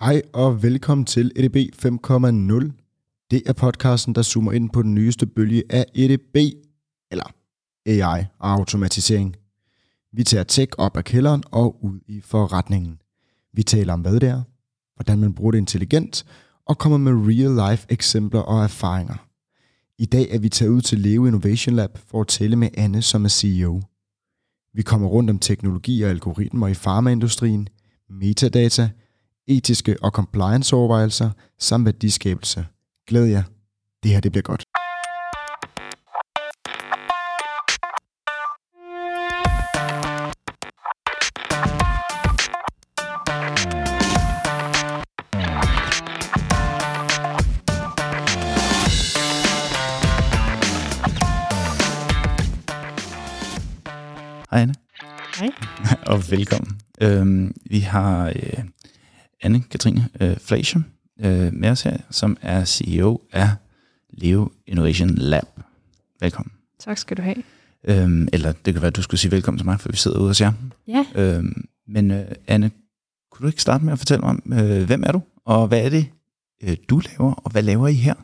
Hej og velkommen til EDB 5.0. Det er podcasten, der zoomer ind på den nyeste bølge af EDB, eller AI og automatisering. Vi tager tech op af kælderen og ud i forretningen. Vi taler om, hvad det er, hvordan man bruger det intelligent, og kommer med real-life eksempler og erfaringer. I dag er vi taget ud til Leo Innovation Lab for at tale med Anne, som er CEO. Vi kommer rundt om teknologi og algoritmer i farmaindustrien, metadata, etiske og compliance-overvejelser samt værdiskabelse. Glæd jer. Det her det bliver godt. Hej Anne. Hej. og velkommen. Øhm, vi har øh, Anne-Katrine øh, Fleischer øh, med os her, som er CEO af Leo Innovation Lab. Velkommen. Tak skal du have. Øhm, eller det kan være, at du skulle sige velkommen til mig, for vi sidder ude hos jer. Ja, Øhm, men øh, Anne, kunne du ikke starte med at fortælle mig om, øh, hvem er du, og hvad er det, øh, du laver, og hvad laver I her?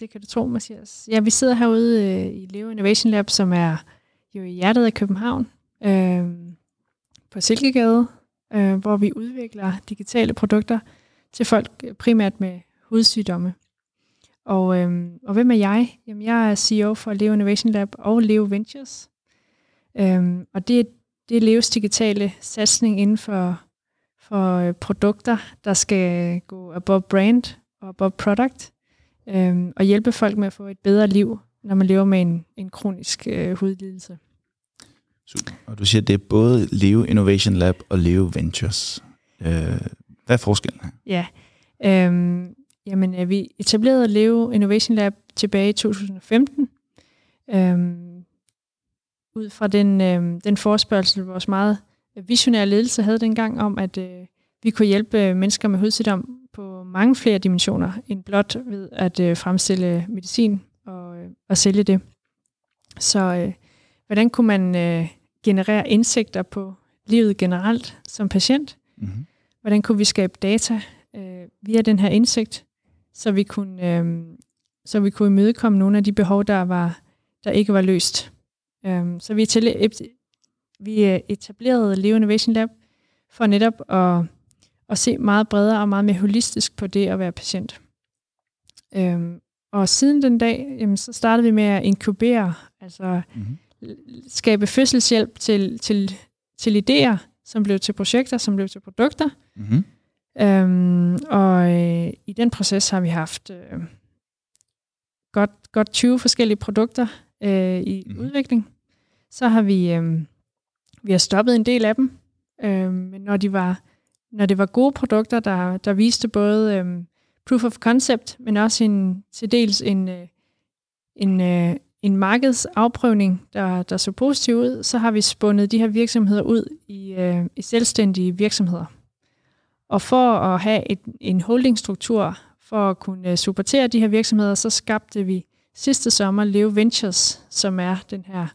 det kan du tro, Mathias. Ja, vi sidder herude øh, i Leo Innovation Lab, som er jo i hjertet af København, øh, på Silkegade, øh, hvor vi udvikler digitale produkter til folk øh, primært med hudsygdomme. Og, øh, og hvem er jeg? Jamen, jeg er CEO for Leo Innovation Lab og Leo Ventures. Øh, og det, er- det er Leos digitale satsning inden for, for øh, produkter, der skal gå above brand og above product, øh, og hjælpe folk med at få et bedre liv, når man lever med en, en kronisk øh, hudlidelse. Super. Og du siger, at det er både Leo Innovation Lab og Leo Ventures. Øh, hvad er forskellen her? Ja, øhm, jamen øh, vi etablerede Leo Innovation Lab tilbage i 2015, øhm, ud fra den, øhm, den forespørgsel, vores meget visionære ledelse havde dengang om, at øh, vi kunne hjælpe øh, mennesker med hudsygdom på mange flere dimensioner, end blot ved at øh, fremstille medicin og, øh, og sælge det. Så øh, hvordan kunne man øh, generere indsigter på livet generelt som patient? Mm-hmm. hvordan kunne vi skabe data øh, via den her indsigt, så vi kunne øh, så vi kunne imødekomme nogle af de behov, der var der ikke var løst. Um, så vi, vi øh, etablerede Leo Innovation Lab for netop at, at se meget bredere og meget mere holistisk på det at være patient. Um, og siden den dag, jamen, så startede vi med at inkubere, altså Mm-hmm. Skabe fødselshjælp til, til, til idéer, som blev til projekter, som blev til produkter. Mm-hmm. Øhm, og øh, i den proces har vi haft øh, godt, godt 20 forskellige produkter øh, i Mhm. mm. udvikling. Så har vi, øh, vi har stoppet en del af dem, øh, men når, de var, når det var gode produkter, der, der viste både øh, proof of concept, men også en, til dels en, øh, en, øh, en markedsafprøvning, der, der så positivt ud, så har vi spundet de her virksomheder ud i, øh, i selvstændige virksomheder. Og for at have et, en holdingstruktur, for at kunne øh, supportere de her virksomheder, så skabte vi sidste sommer Leo Ventures, som er den her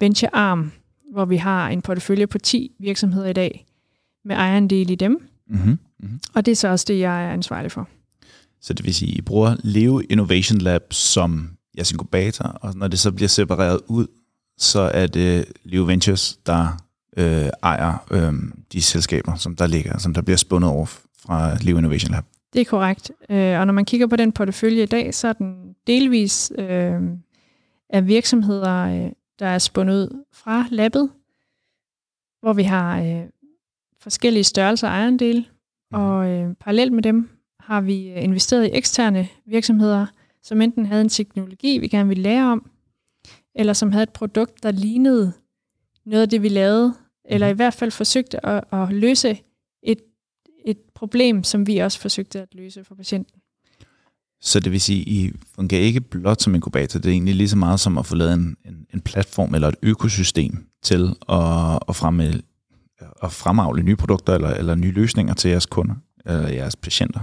venture arm, hvor vi har en portefølje på 10 virksomheder i dag, med ejerandel i dem. Mm-hmm. Mm-hmm. Og det er så også det, jeg er ansvarlig for. Så det vil sige, I bruger Leo Innovation Lab som jeres inkubator, og når det så bliver separeret ud, så er det Leo Ventures, der øh, ejer øh, de selskaber, som der ligger, som der bliver spundet over fra Leo Innovation Lab. Det er korrekt. Øh, og når man kigger på den portefølje i dag, så er den delvis øh, af virksomheder, øh, der er spundet ud fra labbet, hvor vi har øh, forskellige størrelser af ejendele, og øh, parallelt med dem har vi øh, investeret i eksterne virksomheder, som enten havde en teknologi, vi gerne ville lære om, eller som havde et produkt, der lignede noget af det, vi lavede, eller i hvert fald forsøgte at, at løse et, et problem, som vi også forsøgte at løse for patienten. Så det vil sige, I fungerer ikke blot som inkubator, det er egentlig lige så meget som at få lavet en, en, en platform eller et økosystem til at, at, fremme, at fremavle nye produkter eller, eller nye løsninger til jeres kunder eller jeres patienter.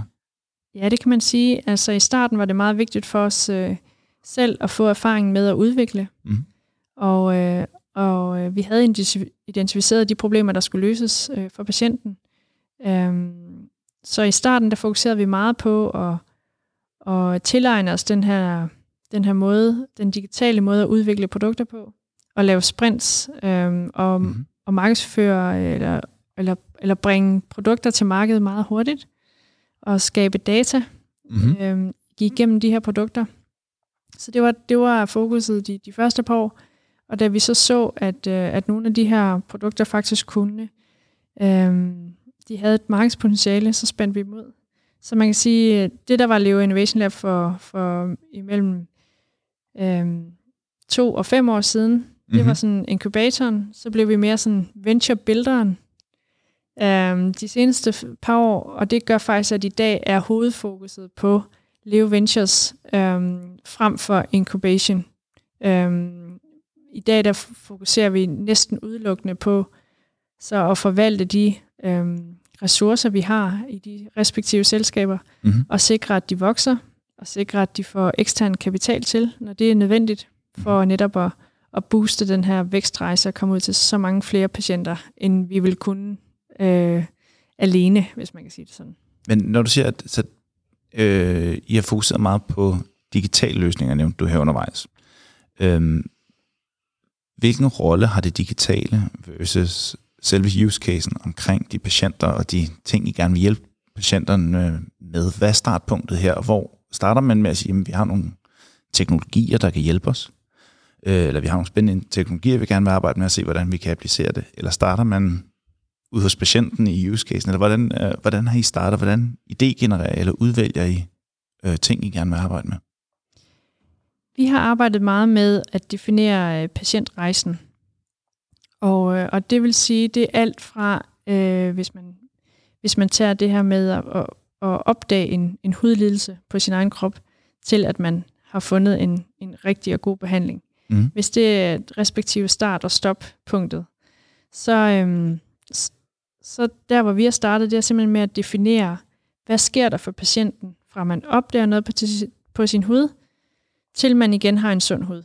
Ja, det kan man sige. Altså i starten var det meget vigtigt for os øh, selv at få erfaring med at udvikle. Mhm. Og, øh, og øh, vi havde identif- identificeret de problemer, der skulle løses øh, for patienten. Øhm, så i starten, der fokuserede vi meget på at, at tilegne os den her, den her måde, den digitale måde at udvikle produkter på, og lave sprints, øhm, og, mm-hmm. og markedsføre, eller, eller, eller bringe produkter til markedet meget hurtigt, og skabe data, mm-hmm. øhm, igennem de her produkter. Så det var, det var fokuset de, de første par år. Og da vi så så, at, øh, at nogle af de her produkter faktisk kunne, øh, de havde et markedspotentiale, så spændte vi ud. Så man kan sige, det der var Leo Innovation Lab for, for imellem øh, to og fem år siden, det mm-hmm. var sådan inkubatoren, så blev vi mere sådan venture-builderen øh, de seneste par år, og det gør faktisk, at i dag er hovedfokuset på Leo Ventures øhm, frem for incubation. Øhm, I dag der fokuserer vi næsten udelukkende på så at forvalte de øhm, ressourcer, vi har i de respektive selskaber, mm-hmm. og sikre, at de vokser, og sikre, at de får ekstern kapital til, når det er nødvendigt, for mm-hmm. netop at, at booste den her vækstrejse og komme ud til så mange flere patienter, end vi vil kunne øh, alene, hvis man kan sige det sådan. Men når du siger, at så Øh, I har fokuseret meget på digitale løsninger, nævnte du her undervejs. Øh, hvilken rolle har det digitale versus selve use casen omkring de patienter og de ting, I gerne vil hjælpe patienterne med? Hvad er startpunktet her? Hvor starter man med at sige, at vi har nogle teknologier, der kan hjælpe os? Øh, eller vi har nogle spændende teknologier, vi gerne vil arbejde med at se, hvordan vi kan applicere det? Eller starter man ud hos patienten i use casen, eller hvordan, øh, hvordan har I startet, hvordan idégenererer eller udvælger I øh, ting, I gerne vil arbejde med? Vi har arbejdet meget med at definere øh, patientrejsen. Og, øh, og det vil sige, det er alt fra, øh, hvis, man, hvis man tager det her med at, at, at opdage en, en hudlidelse på sin egen krop, til at man har fundet en, en rigtig og god behandling. Mm. Hvis det er respektive start- og stoppunktet, så, øhm, så der, hvor vi har startet, det er simpelthen med at definere, hvad sker der for patienten, fra man opdager noget på, på sin hud, til man igen har en sund hud.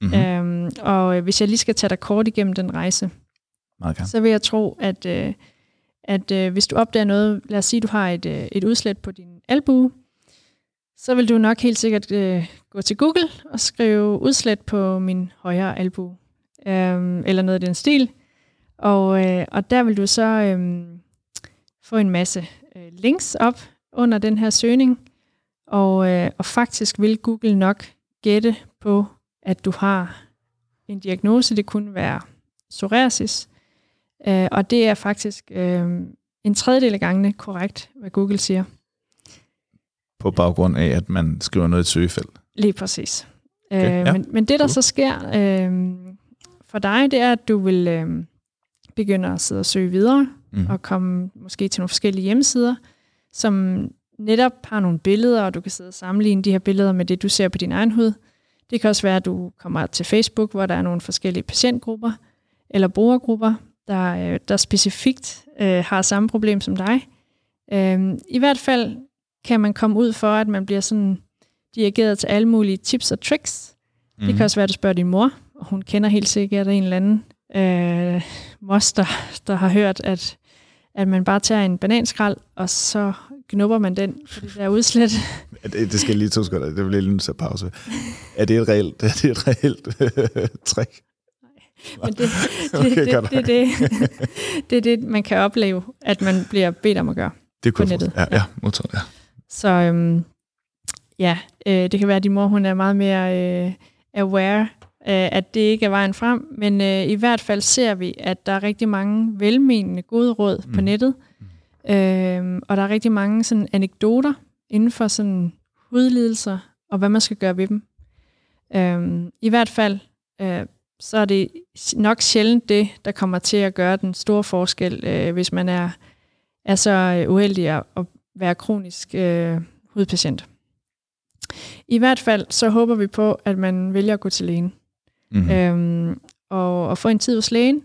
Mm-hmm. Øhm, og hvis jeg lige skal tage dig kort igennem den rejse, okay. så vil jeg tro, at, øh, at øh, hvis du opdager noget, lad os sige, du har et, øh, et udslæt på din albue, så vil du nok helt sikkert øh, gå til Google og skrive udslæt på min højre albue, øhm, eller noget af den stil, og, øh, og der vil du så øh, få en masse øh, links op under den her søgning, og, øh, og faktisk vil Google nok gætte på, at du har en diagnose. Det kunne være psoriasis, øh, og det er faktisk øh, en tredjedel af gangene korrekt, hvad Google siger. På baggrund af, at man skriver noget i et søgefelt? Lige præcis. Okay, øh, ja. men, men det, der cool. så sker øh, for dig, det er, at du vil... Øh, begynder at sidde og søge videre, mm. og komme måske til nogle forskellige hjemmesider, som netop har nogle billeder, og du kan sidde og sammenligne de her billeder med det, du ser på din egen hud. Det kan også være, at du kommer til Facebook, hvor der er nogle forskellige patientgrupper eller brugergrupper, der, øh, der specifikt øh, har samme problem som dig. Øh, I hvert fald kan man komme ud for, at man bliver sådan dirigeret til alle mulige tips og tricks. Mm. Det kan mhm. også være, at du spørger din mor, og hun kender helt sikkert en eller anden øh, moster, der har hørt, at, at man bare tager en bananskrald, og så knupper man den på det der udslæt. det, det skal lige to sekunder, det vil lige en pause. Er det et reelt, er det et reelt øh, trick? Men det, det, okay, det, det, det, det, det er det, man kan opleve, at man bliver bedt om at gøre det på nettet. Ja, ja, modtaget, ja. Så øhm, ja, øh, det kan være, at din mor hun er meget mere øh, aware øh, at det ikke er vejen frem, men øh, i hvert fald ser vi, at der er rigtig mange velmenende gode råd mm. på nettet, øh, og der er rigtig mange sådan anekdoter inden for sådan hudlidelser, og hvad man skal gøre ved dem. Øh, I hvert fald, øh, så er det nok sjældent det, der kommer til at gøre den store forskel, øh, hvis man er, er så uheldig at, at være kronisk øh, hudpatient. I hvert fald så håber vi på, at man vælger at gå til lægen mm-hmm. øhm, og, og få en tid hos lægen.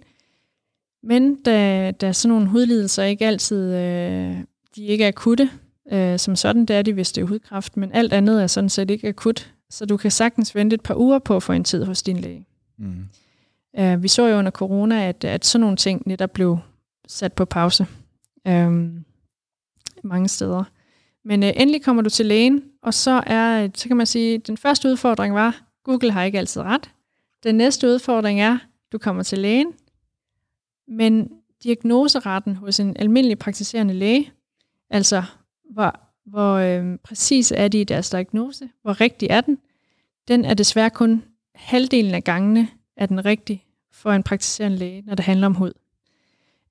Men da, da sådan nogle hudlidelser ikke altid, øh, de ikke er akutte, øh, som sådan, det er de, hvis det er hudkræft, men alt andet er sådan set ikke akut, så du kan sagtens vente et par uger på at få en tid hos din læge. Mm. Øh, vi så jo under corona, at, at sådan nogle ting netop blev sat på pause. Rigtig mange steder. Men øh, endelig kommer du til lægen, og så er, så kan man sige, at den første udfordring var, Google har ikke altid ret. Den næste udfordring er, du kommer til lægen, men diagnoseretten hos en almindelig praktiserende læge, altså hvor, hvor øh, præcis er de i deres diagnose, hvor rigtig er den, den er desværre kun halvdelen af gangene er den rigtig for en praktiserende læge, når det handler om hud.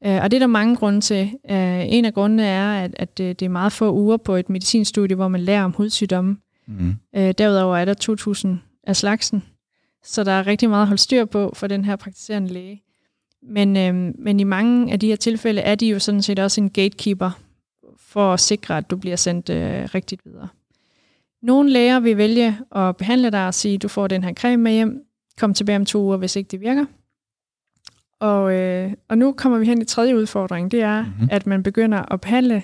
Øh, og det er der mange grunde til. Øh, en af grundene er, at, at det er meget få uger på et medicinstudie, hvor man lærer om hudsygdomme. Mm. Derudover er der 2.000 af slagsen, så der er rigtig meget at holde styr på for den her praktiserende læge. Men, øh, men i mange af de her tilfælde er de jo sådan set også en gatekeeper for at sikre, at du bliver sendt øh, rigtigt videre. Nogle læger vil vælge at behandle dig og sige, du får den her creme med hjem, kom tilbage om to uger, hvis ikke det virker. Og, øh, og nu kommer vi hen til tredje udfordring, det er, mm-hmm. at man begynder at behandle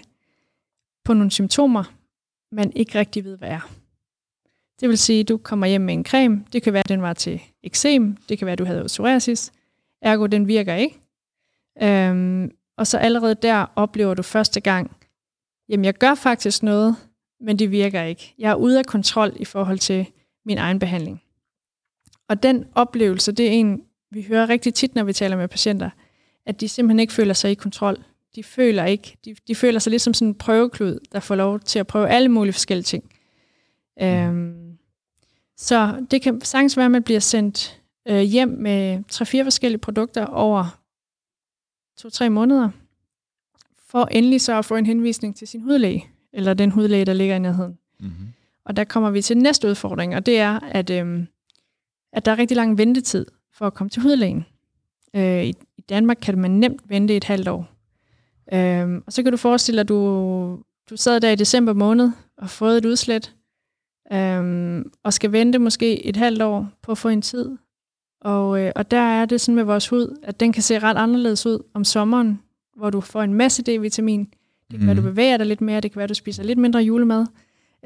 på nogle symptomer, man ikke rigtig ved, hvad er. Det vil sige, at du kommer hjem med en creme, det kan være, at den var til eksem, det kan være, at du havde psoriasis, ergo den virker ikke. Øhm, og så allerede der oplever du første gang, jamen jeg gør faktisk noget, men det virker ikke. Jeg er ude af kontrol i forhold til min egen behandling. Og den oplevelse, det er en, vi hører rigtig tit, når vi taler med patienter, at de simpelthen ikke føler sig i kontrol. De føler ikke, de, de føler sig lidt som sådan en prøveklud, der får lov til at prøve alle mulige forskellige ting. Øhm, så det kan sagtens være, at man bliver sendt øh, hjem med tre-fire forskellige produkter over to-tre måneder, for endelig så at få en henvisning til sin hudlæge, eller den hudlæge, der ligger i nærheden. Mm-hmm. Og der kommer vi til næste udfordring, og det er, at, øh, at der er rigtig lang ventetid for at komme til hudlægen. Øh, i, I Danmark kan man nemt vente et halvt år. Øh, og så kan du forestille dig, at du, du sad der i december måned og fået et udslæt, øh, og skal vente måske et halvt år på at få en tid. Og, øh, og der er det sådan med vores hud, at den kan se ret anderledes ud om sommeren, hvor du får en masse D-vitamin. Det kan mm. være, du mhm. bevæger dig lidt mere, det kan være, du spiser lidt mindre julemad.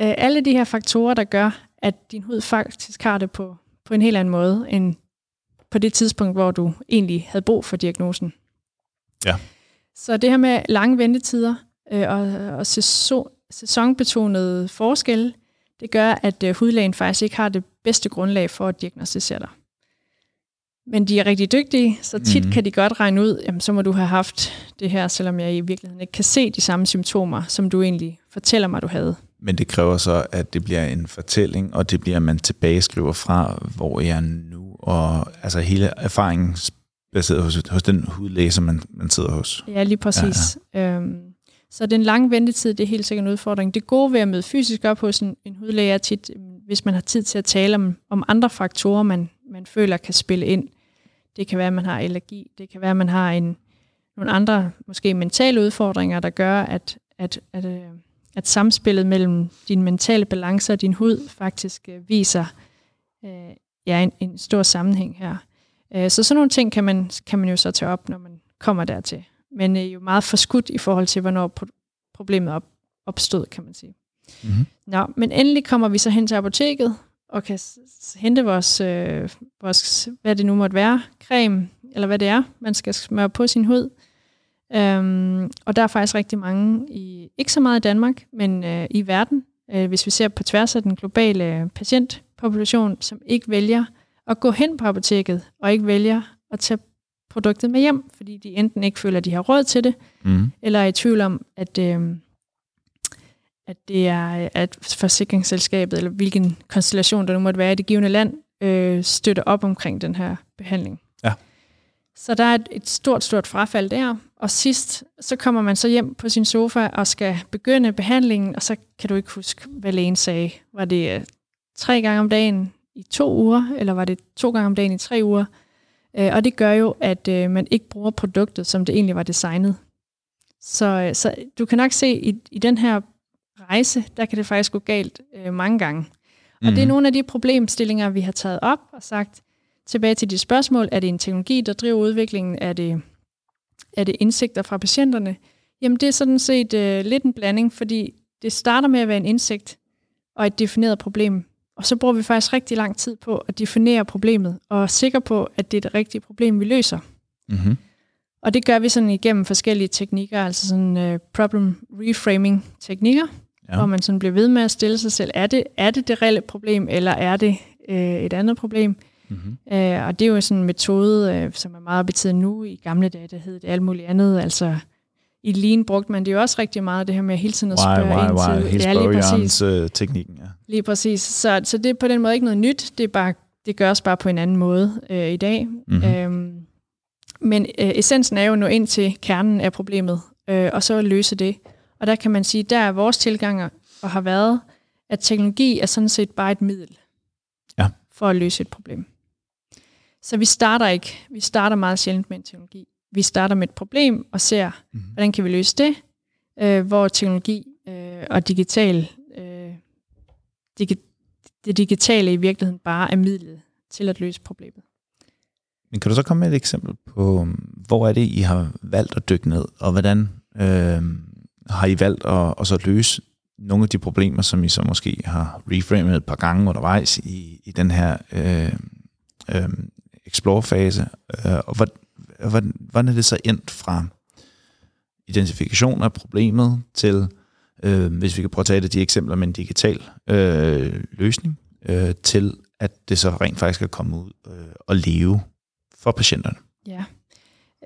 Øh, alle de her faktorer, der gør, at din hud faktisk har det på, på en helt anden måde, end på det tidspunkt, hvor du egentlig havde brug for diagnosen. Ja. Så det her med lange ventetider øh, og, og sæson, sæsonbetonede forskelle, det gør, at øh, hudlægen faktisk ikke har det bedste grundlag for at diagnostisere dig. Men de er rigtig dygtige, så tit mm. kan de godt regne ud, jamen, så må du have haft det her, selvom jeg i virkeligheden ikke kan se de samme symptomer, som du egentlig fortæller mig, du havde. Men det kræver så, at det bliver en fortælling, og det bliver, at man tilbageskriver fra, hvor jeg er nu, og altså hele erfaringen baseret hos, hos den hudlæge, som man, man sidder hos. Ja, lige præcis. Ja, ja. Øhm, så den lange ventetid, det er helt sikkert en udfordring. Det gode ved at møde fysisk op hos en, en hudlæge er tit, øh, hvis man har tid til at tale om, om andre faktorer, man, man føler kan spille ind. Det kan være, at man har allergi. Det kan være, at man har en, nogle andre, måske mentale udfordringer, der gør, at, at, at, øh, at samspillet mellem din mentale balance og din hud faktisk øh, viser øh, ja, en, en stor sammenhæng her. Øh, så sådan nogle ting kan man, kan man jo så tage op, når man kommer dertil. Men øh, jo meget forskudt i forhold til, hvornår pro- problemet op, opstod, kan man sige. Mm-hmm. Nå, men endelig kommer vi så hen til apoteket, og kan hente vores, øh, vores, hvad det nu måtte være, creme, eller hvad det er, man skal smøre på sin hud. Øhm, og der er faktisk rigtig mange, i ikke så meget i Danmark, men øh, i verden, øh, hvis vi ser på tværs af den globale patientpopulation, som ikke vælger at gå hen på apoteket, og ikke vælger at tage produktet med hjem, fordi de enten ikke føler, at de har råd til det, mm. eller er i tvivl om, at, øh, at det er at forsikringsselskabet, eller hvilken konstellation der nu måtte være i det givende land, øh, støtter op omkring den her behandling. Ja. Så der er et, et stort, stort frafald der, og sidst, så kommer man så hjem på sin sofa og skal begynde behandlingen, og så kan du ikke huske, hvad lægen sagde. Var det øh, tre gange om dagen i to uger, eller var det to gange om dagen i tre uger? Øh, og det gør jo, at øh, man ikke bruger produktet, som det egentlig var designet. Så, så du kan nok se, i, i den her rejse, der kan det faktisk gå galt øh, mange gange. Og mm. det er mhm. nogle af de problemstillinger, vi har taget op og sagt, tilbage til de spørgsmål, er det en teknologi, der driver udviklingen? Er det, er det indsigter fra patienterne? Jamen det er sådan set øh, lidt en blanding, fordi det starter med at være en indsigt og et defineret problem. Og så bruger vi faktisk rigtig lang tid på at definere problemet og er sikre på, at det er det rigtige problem, vi løser. Mm-hmm. Og det gør vi sådan igennem forskellige teknikker, altså sådan uh, problem reframing teknikker, ja. hvor man sådan bliver ved med at stille sig selv, er det er det, det reelle problem, eller er det uh, et andet problem? Mm-hmm. Uh, og det er jo sådan en metode, uh, som er meget betydende nu. I gamle dage, der hed det alt muligt andet. Altså i Lean brugte man det jo også rigtig meget, det her med hele tiden at spørge why, why, ind til... Hele ja, lige præcis. Teknikken, ja. Lige præcis. Så, så det er på den måde ikke noget nyt, det, er bare, det gøres bare på en anden måde uh, i dag. Mm-hmm. Øhm, men uh, essensen er jo at nå ind til kernen af problemet, uh, og så løse det. Og der kan man sige, der er vores tilgang og har været, at teknologi er sådan set bare et middel ja. for at løse et problem. Så vi starter ikke, vi starter meget sjældent med en teknologi. Vi starter med et problem og ser, mm. hvordan kan vi løse det, øh, hvor teknologi øh, og digital, øh, digi- det digitale i virkeligheden bare er midlet til at løse problemet. Men kan du så komme med et eksempel på, hvor er det, I har valgt at dykke ned, og hvordan øh, har I valgt at, at så løse nogle af de problemer, som I så måske har reframet et par gange undervejs i, i den her øh, øh, explore-fase, øh, og hvordan, hvordan er det så endt fra identifikation af problemet til, øh, hvis vi kan prøve at tage det de eksempler med en digital øh, løsning, øh, til at det så rent faktisk kan komme ud øh, og leve for patienterne? Ja.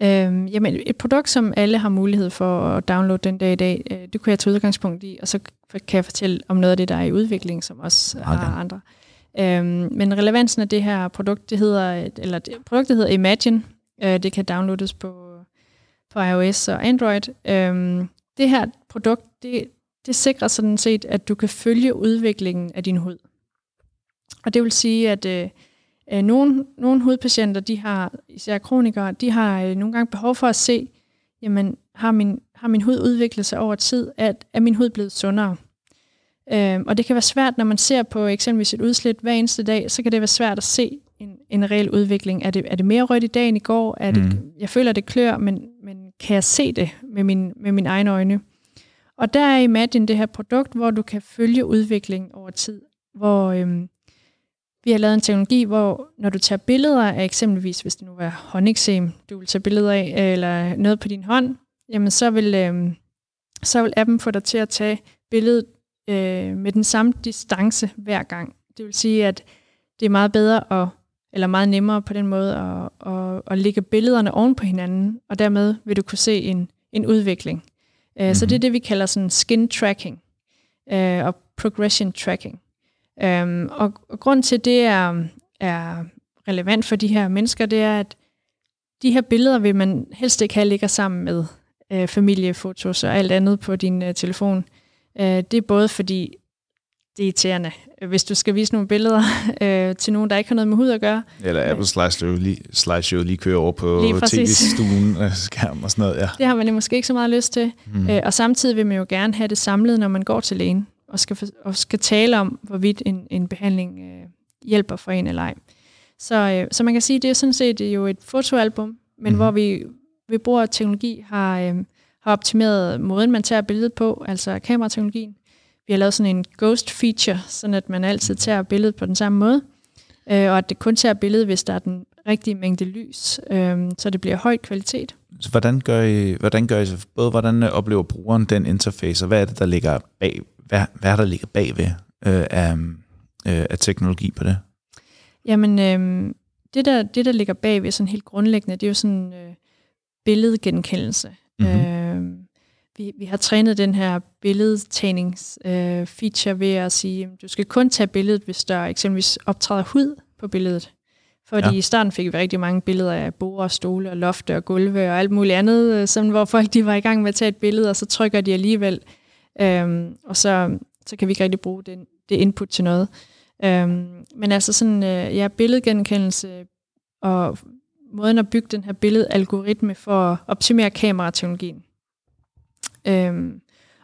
Øhm, jamen, et produkt, som alle har mulighed for at downloade den dag i dag, øh, det kunne jeg tage udgangspunkt i, og så kan jeg fortælle om noget af det, der er i udvikling, som også okay. har andre. Øhm, men relevansen af det her produkt, det hedder, eller det, produktet hedder Imagine. Øh, det kan downloades på, på iOS og Android. Øhm, det her produkt, det, det sikrer sådan set, at du kan følge udviklingen af din hud. Og det vil sige, at øh, øh nogle, nogle hudpatienter, de har, især kronikere, de har øh, nogle gange behov for at se, jamen, har min, har min hud udviklet sig over tid? at er min hud blevet sundere? Øh, og det kan være svært, når man ser på eksempelvis et udslæt hver eneste dag, så kan det være svært at se en, reel udvikling. Er det, er det mere rødt i dag end i går? Er det, mm. Jeg føler, det klør, men, men kan jeg se det med, min, med mine egne øjne? Og der er Imagine det her produkt, hvor du kan følge udviklingen over tid. Hvor øhm, vi har lavet en teknologi, hvor når du tager billeder af eksempelvis, hvis det nu var håndeksem, du vil tage billeder af, eller noget på din hånd, jamen så vil, øhm, så vil appen få dig til at tage billedet øh, med den samme distance hver gang. Det vil sige, at det er meget bedre at, eller meget nemmere på den måde at, at, at lægge billederne oven på hinanden, og dermed vil du kunne se en, en udvikling. Mm-hmm. Så det er mhm. det, vi kalder sådan skin tracking øh, og progression tracking. Um, og, og grund til, det er, er relevant for de her mennesker, det er, at de her billeder vil man helst ikke have ligger sammen med øh, familiefotos og alt andet på din øh, telefon. Øh, det er både fordi, det er irriterende, hvis du skal vise nogle billeder øh, til nogen, der ikke har noget med hud at gøre. Eller Apple Slideshow lige, slideshow lige kører over på tv-stuen og skærm og sådan noget. Ja. Det har man jo måske ikke så meget lyst til. Mm. Øh, og samtidig vil man jo gerne have det samlet, når man går til lægen og skal, og skal tale om, hvorvidt en, en behandling øh, hjælper for en eller ej. Så, øh, så man kan sige, det er sådan set jo et fotoalbum, men mm. hvor vi ved brug af teknologi har, øh, har optimeret måden, man tager billedet på, altså kamerateknologien. Vi har lavet sådan en ghost feature, sådan at man altid tager billedet på den samme måde, øh, og at det kun tager billedet, hvis der er den rigtige mængde lys, øh, så det bliver høj kvalitet. Så hvordan gør I, hvordan gør I så, både hvordan oplever brugeren den interface, og hvad er det, der ligger bag, hvad, hvad er der ligger bagved øh, af, øh, af teknologi på det? Jamen, øh, det, der, det der ligger bagved sådan helt grundlæggende, det er jo sådan øh, billedgenkendelse. Mm-hmm. Øh, vi, vi har trænet den her billedtagnings-feature øh, feature ved at sige, at du skal kun tage billedet, hvis der eksempelvis optræder hud på billedet. Fordi ja. i starten fik vi rigtig mange billeder af borde, stole og lofte og gulve og alt muligt andet, øh, sådan, hvor folk de var i gang med at tage et billede, og så trykker de alligevel. Øhm, og så, så kan vi ikke rigtig bruge den, det input til noget. Øhm, men altså sådan, øh, ja, billedgenkendelse og måden at bygge den her billedalgoritme for at optimere kamerateknologien. Øhm,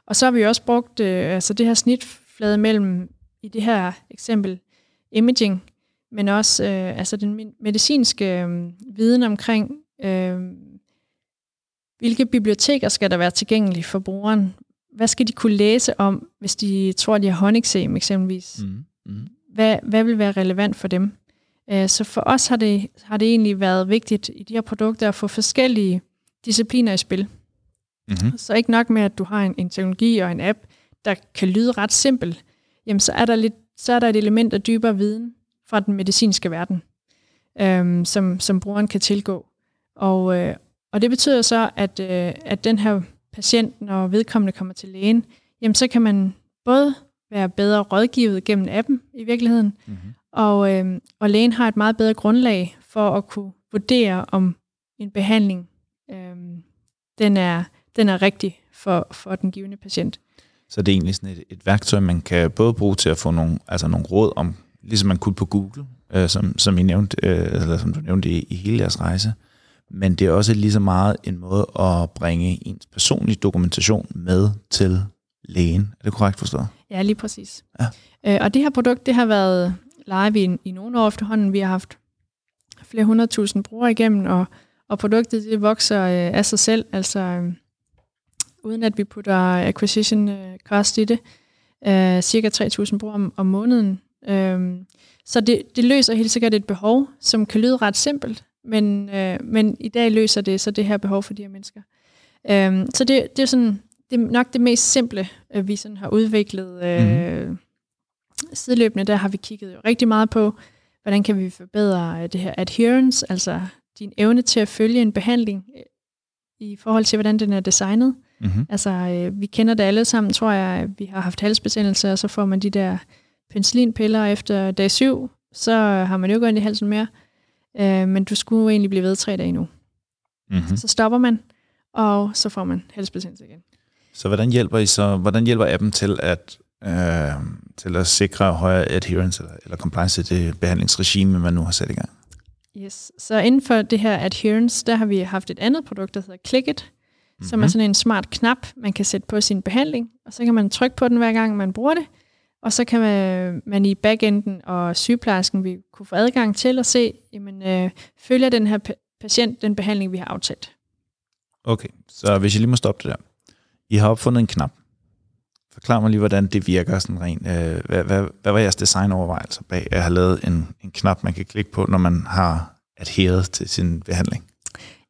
og så har vi også brugt øh, altså det her snitflade mellem, i det her eksempel, imaging, men også øh, altså den medicinske øh, viden omkring, øh, hvilke biblioteker skal der være tilgængelige for brugeren? Hvad skal de kunne læse om, hvis de tror, de har håndeksem eksempelvis? Mm. Mm. Hvad, hvad vil være relevant for dem? Øh, så for os har det, har det egentlig været vigtigt i de her produkter at få forskellige discipliner i spil. Mm-hmm. Så ikke nok med, at du har en, en teknologi og en app, der kan lyde ret simpel, jamen så er der, lidt, så er der et element af dybere viden fra den medicinske verden, øhm, som, som brugeren kan tilgå. Og, øh, og det betyder så, at, øh, at den her patient, når vedkommende kommer til lægen, jamen så kan man både være bedre rådgivet gennem appen i virkeligheden, Mm-hmm. og, øh, og lægen har et meget bedre grundlag for at kunne vurdere, om en behandling øh, den, er, den er rigtig for, for den givende patient. Så det er egentlig sådan et, et værktøj, man kan både bruge til at få nogle, altså nogle råd om, ligesom man kunne på Google, øh, som, som, I nævnte, øh, eller som du nævnte i, i hele jeres rejse, men det er også lige så meget en måde at bringe ens personlige dokumentation med til lægen. Er det korrekt forstået? Ja, lige præcis. Ja. Øh, og det her produkt, det har været live i, i nogle år efterhånden. Vi har haft flere hundredtusind brugere igennem, og, og produktet det vokser øh, af sig selv, altså øh, uden at vi putter acquisition øh, cost i det. Øh, cirka 3.000 brugere om, om måneden. Øh, så det, det løser helt sikkert et behov, som kan lyde ret simpelt, men, øh, men i dag løser det så det her behov for de her mennesker. Øh, så det, det er sådan det er nok det mest simple, øh, vi sådan har udviklet. Øh, mm. Sideløbende, der har vi kigget jo rigtig meget på, hvordan kan vi forbedre øh, det her adherence, altså din evne til at følge en behandling i forhold til, hvordan den er designet. Mm-hmm. Altså, øh, vi kender det alle sammen, tror jeg. Vi har haft halsbetændelse, og så får man de der penicillinpiller efter dag syv. Så har man jo ikke ondt i halsen mere. Øh, men du skulle egentlig blive ved tre dage nu. Mm-hmm. Så stopper man, og så får man halsbetændelse igen. Så hvordan hjælper I så, hvordan hjælper appen til at, øh, til at sikre højere adherence eller, eller compliance til det behandlingsregime, man nu har sat i gang? Yes. Så inden for det her adherence, der har vi haft et andet produkt, der hedder Clickit, mm-hmm. som er sådan en smart knap, man kan sætte på sin behandling, og så kan man trykke på den hver gang, man bruger det, og så kan man, man i backenden og sygeplejersken vi kunne få adgang til at se, jamen, øh, følger den her pa- patient den behandling, vi har aftalt. Okay, så hvis jeg lige må stoppe det der. I har opfundet en knap. Forklar mig lige, hvordan det virker sådan rent. Øh, hvad, hvad, hvad var jeres designovervejelser bag at have lavet en, en knap, man kan klikke på, når man har adheret til sin behandling?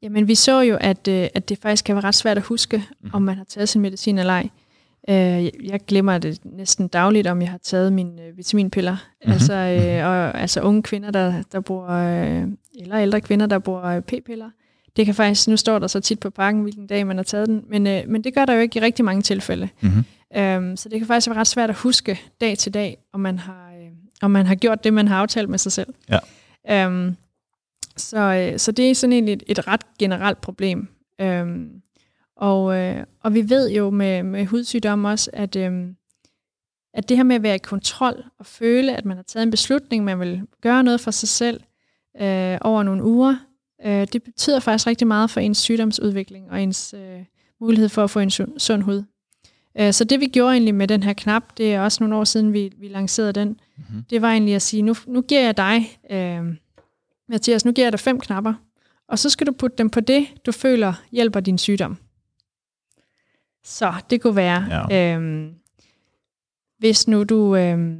Jamen, vi så jo, at, øh, at det faktisk kan være ret svært at huske, mm. om man har taget sin medicin eller ej. Øh, jeg glemmer det næsten dagligt, om jeg har taget mine øh, vitaminpiller. Mm-hmm. Altså, øh, og, altså unge kvinder, der, der bruger, øh, eller ældre kvinder, der bruger øh, p-piller. Det kan faktisk, nu står der så tit på pakken, hvilken dag man har taget den, men, øh, men det gør der jo ikke i rigtig mange tilfælde. Mm-hmm. Øhm, så det kan faktisk være ret svært at huske dag til dag, om man har, øh, om man har gjort det, man har aftalt med sig selv. Ja. Øhm, så, øh, så det er sådan egentlig et, et ret generelt problem. Øhm, og, øh, og vi ved jo med, med hudsygdomme også, at, øh, at det her med at være i kontrol og føle, at man har taget en beslutning, man vil gøre noget for sig selv øh, over nogle uger, øh, det betyder faktisk rigtig meget for ens sygdomsudvikling og ens øh, mulighed for at få en sund, sund hud. Øh, så det vi gjorde egentlig med den her knap, det er også nogle år siden, vi, vi lancerede den, Mm-hmm. det var egentlig at sige, nu, nu giver jeg dig, øh, Mathias, nu giver jeg dig fem knapper, og så skal du putte dem på det, du føler hjælper din sygdom. Så det kunne være, Ja. øh, hvis nu du, øh,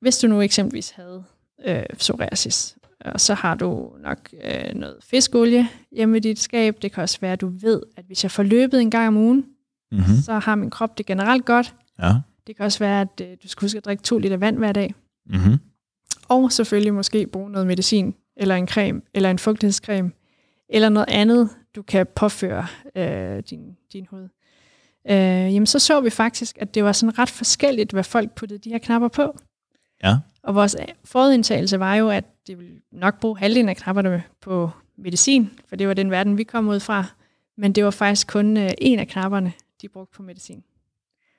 hvis du nu eksempelvis havde øh, psoriasis, og så har du nok øh, noget fiskolie hjemme i dit skab. Det kan også være, at du ved, at hvis jeg får løbet en gang om ugen, Mm-hmm. så har min krop det generelt godt. Ja. Det kan også være, at øh, du skal huske at drikke to liter vand hver dag. Mm-hmm. Og selvfølgelig måske bruge noget medicin, eller en creme, eller en fugtighedscreme, eller noget andet, du kan påføre øh, din, din hud. Øh, jamen så så vi faktisk, at det var sådan ret forskelligt, hvad folk puttede de her knapper på. Ja. Og vores forudindtagelse var jo, at det ville nok bruge halvdelen af knapperne på medicin, for det var den verden, vi kom ud fra. Men det var faktisk kun øh, en af knapperne, de brugte på medicin.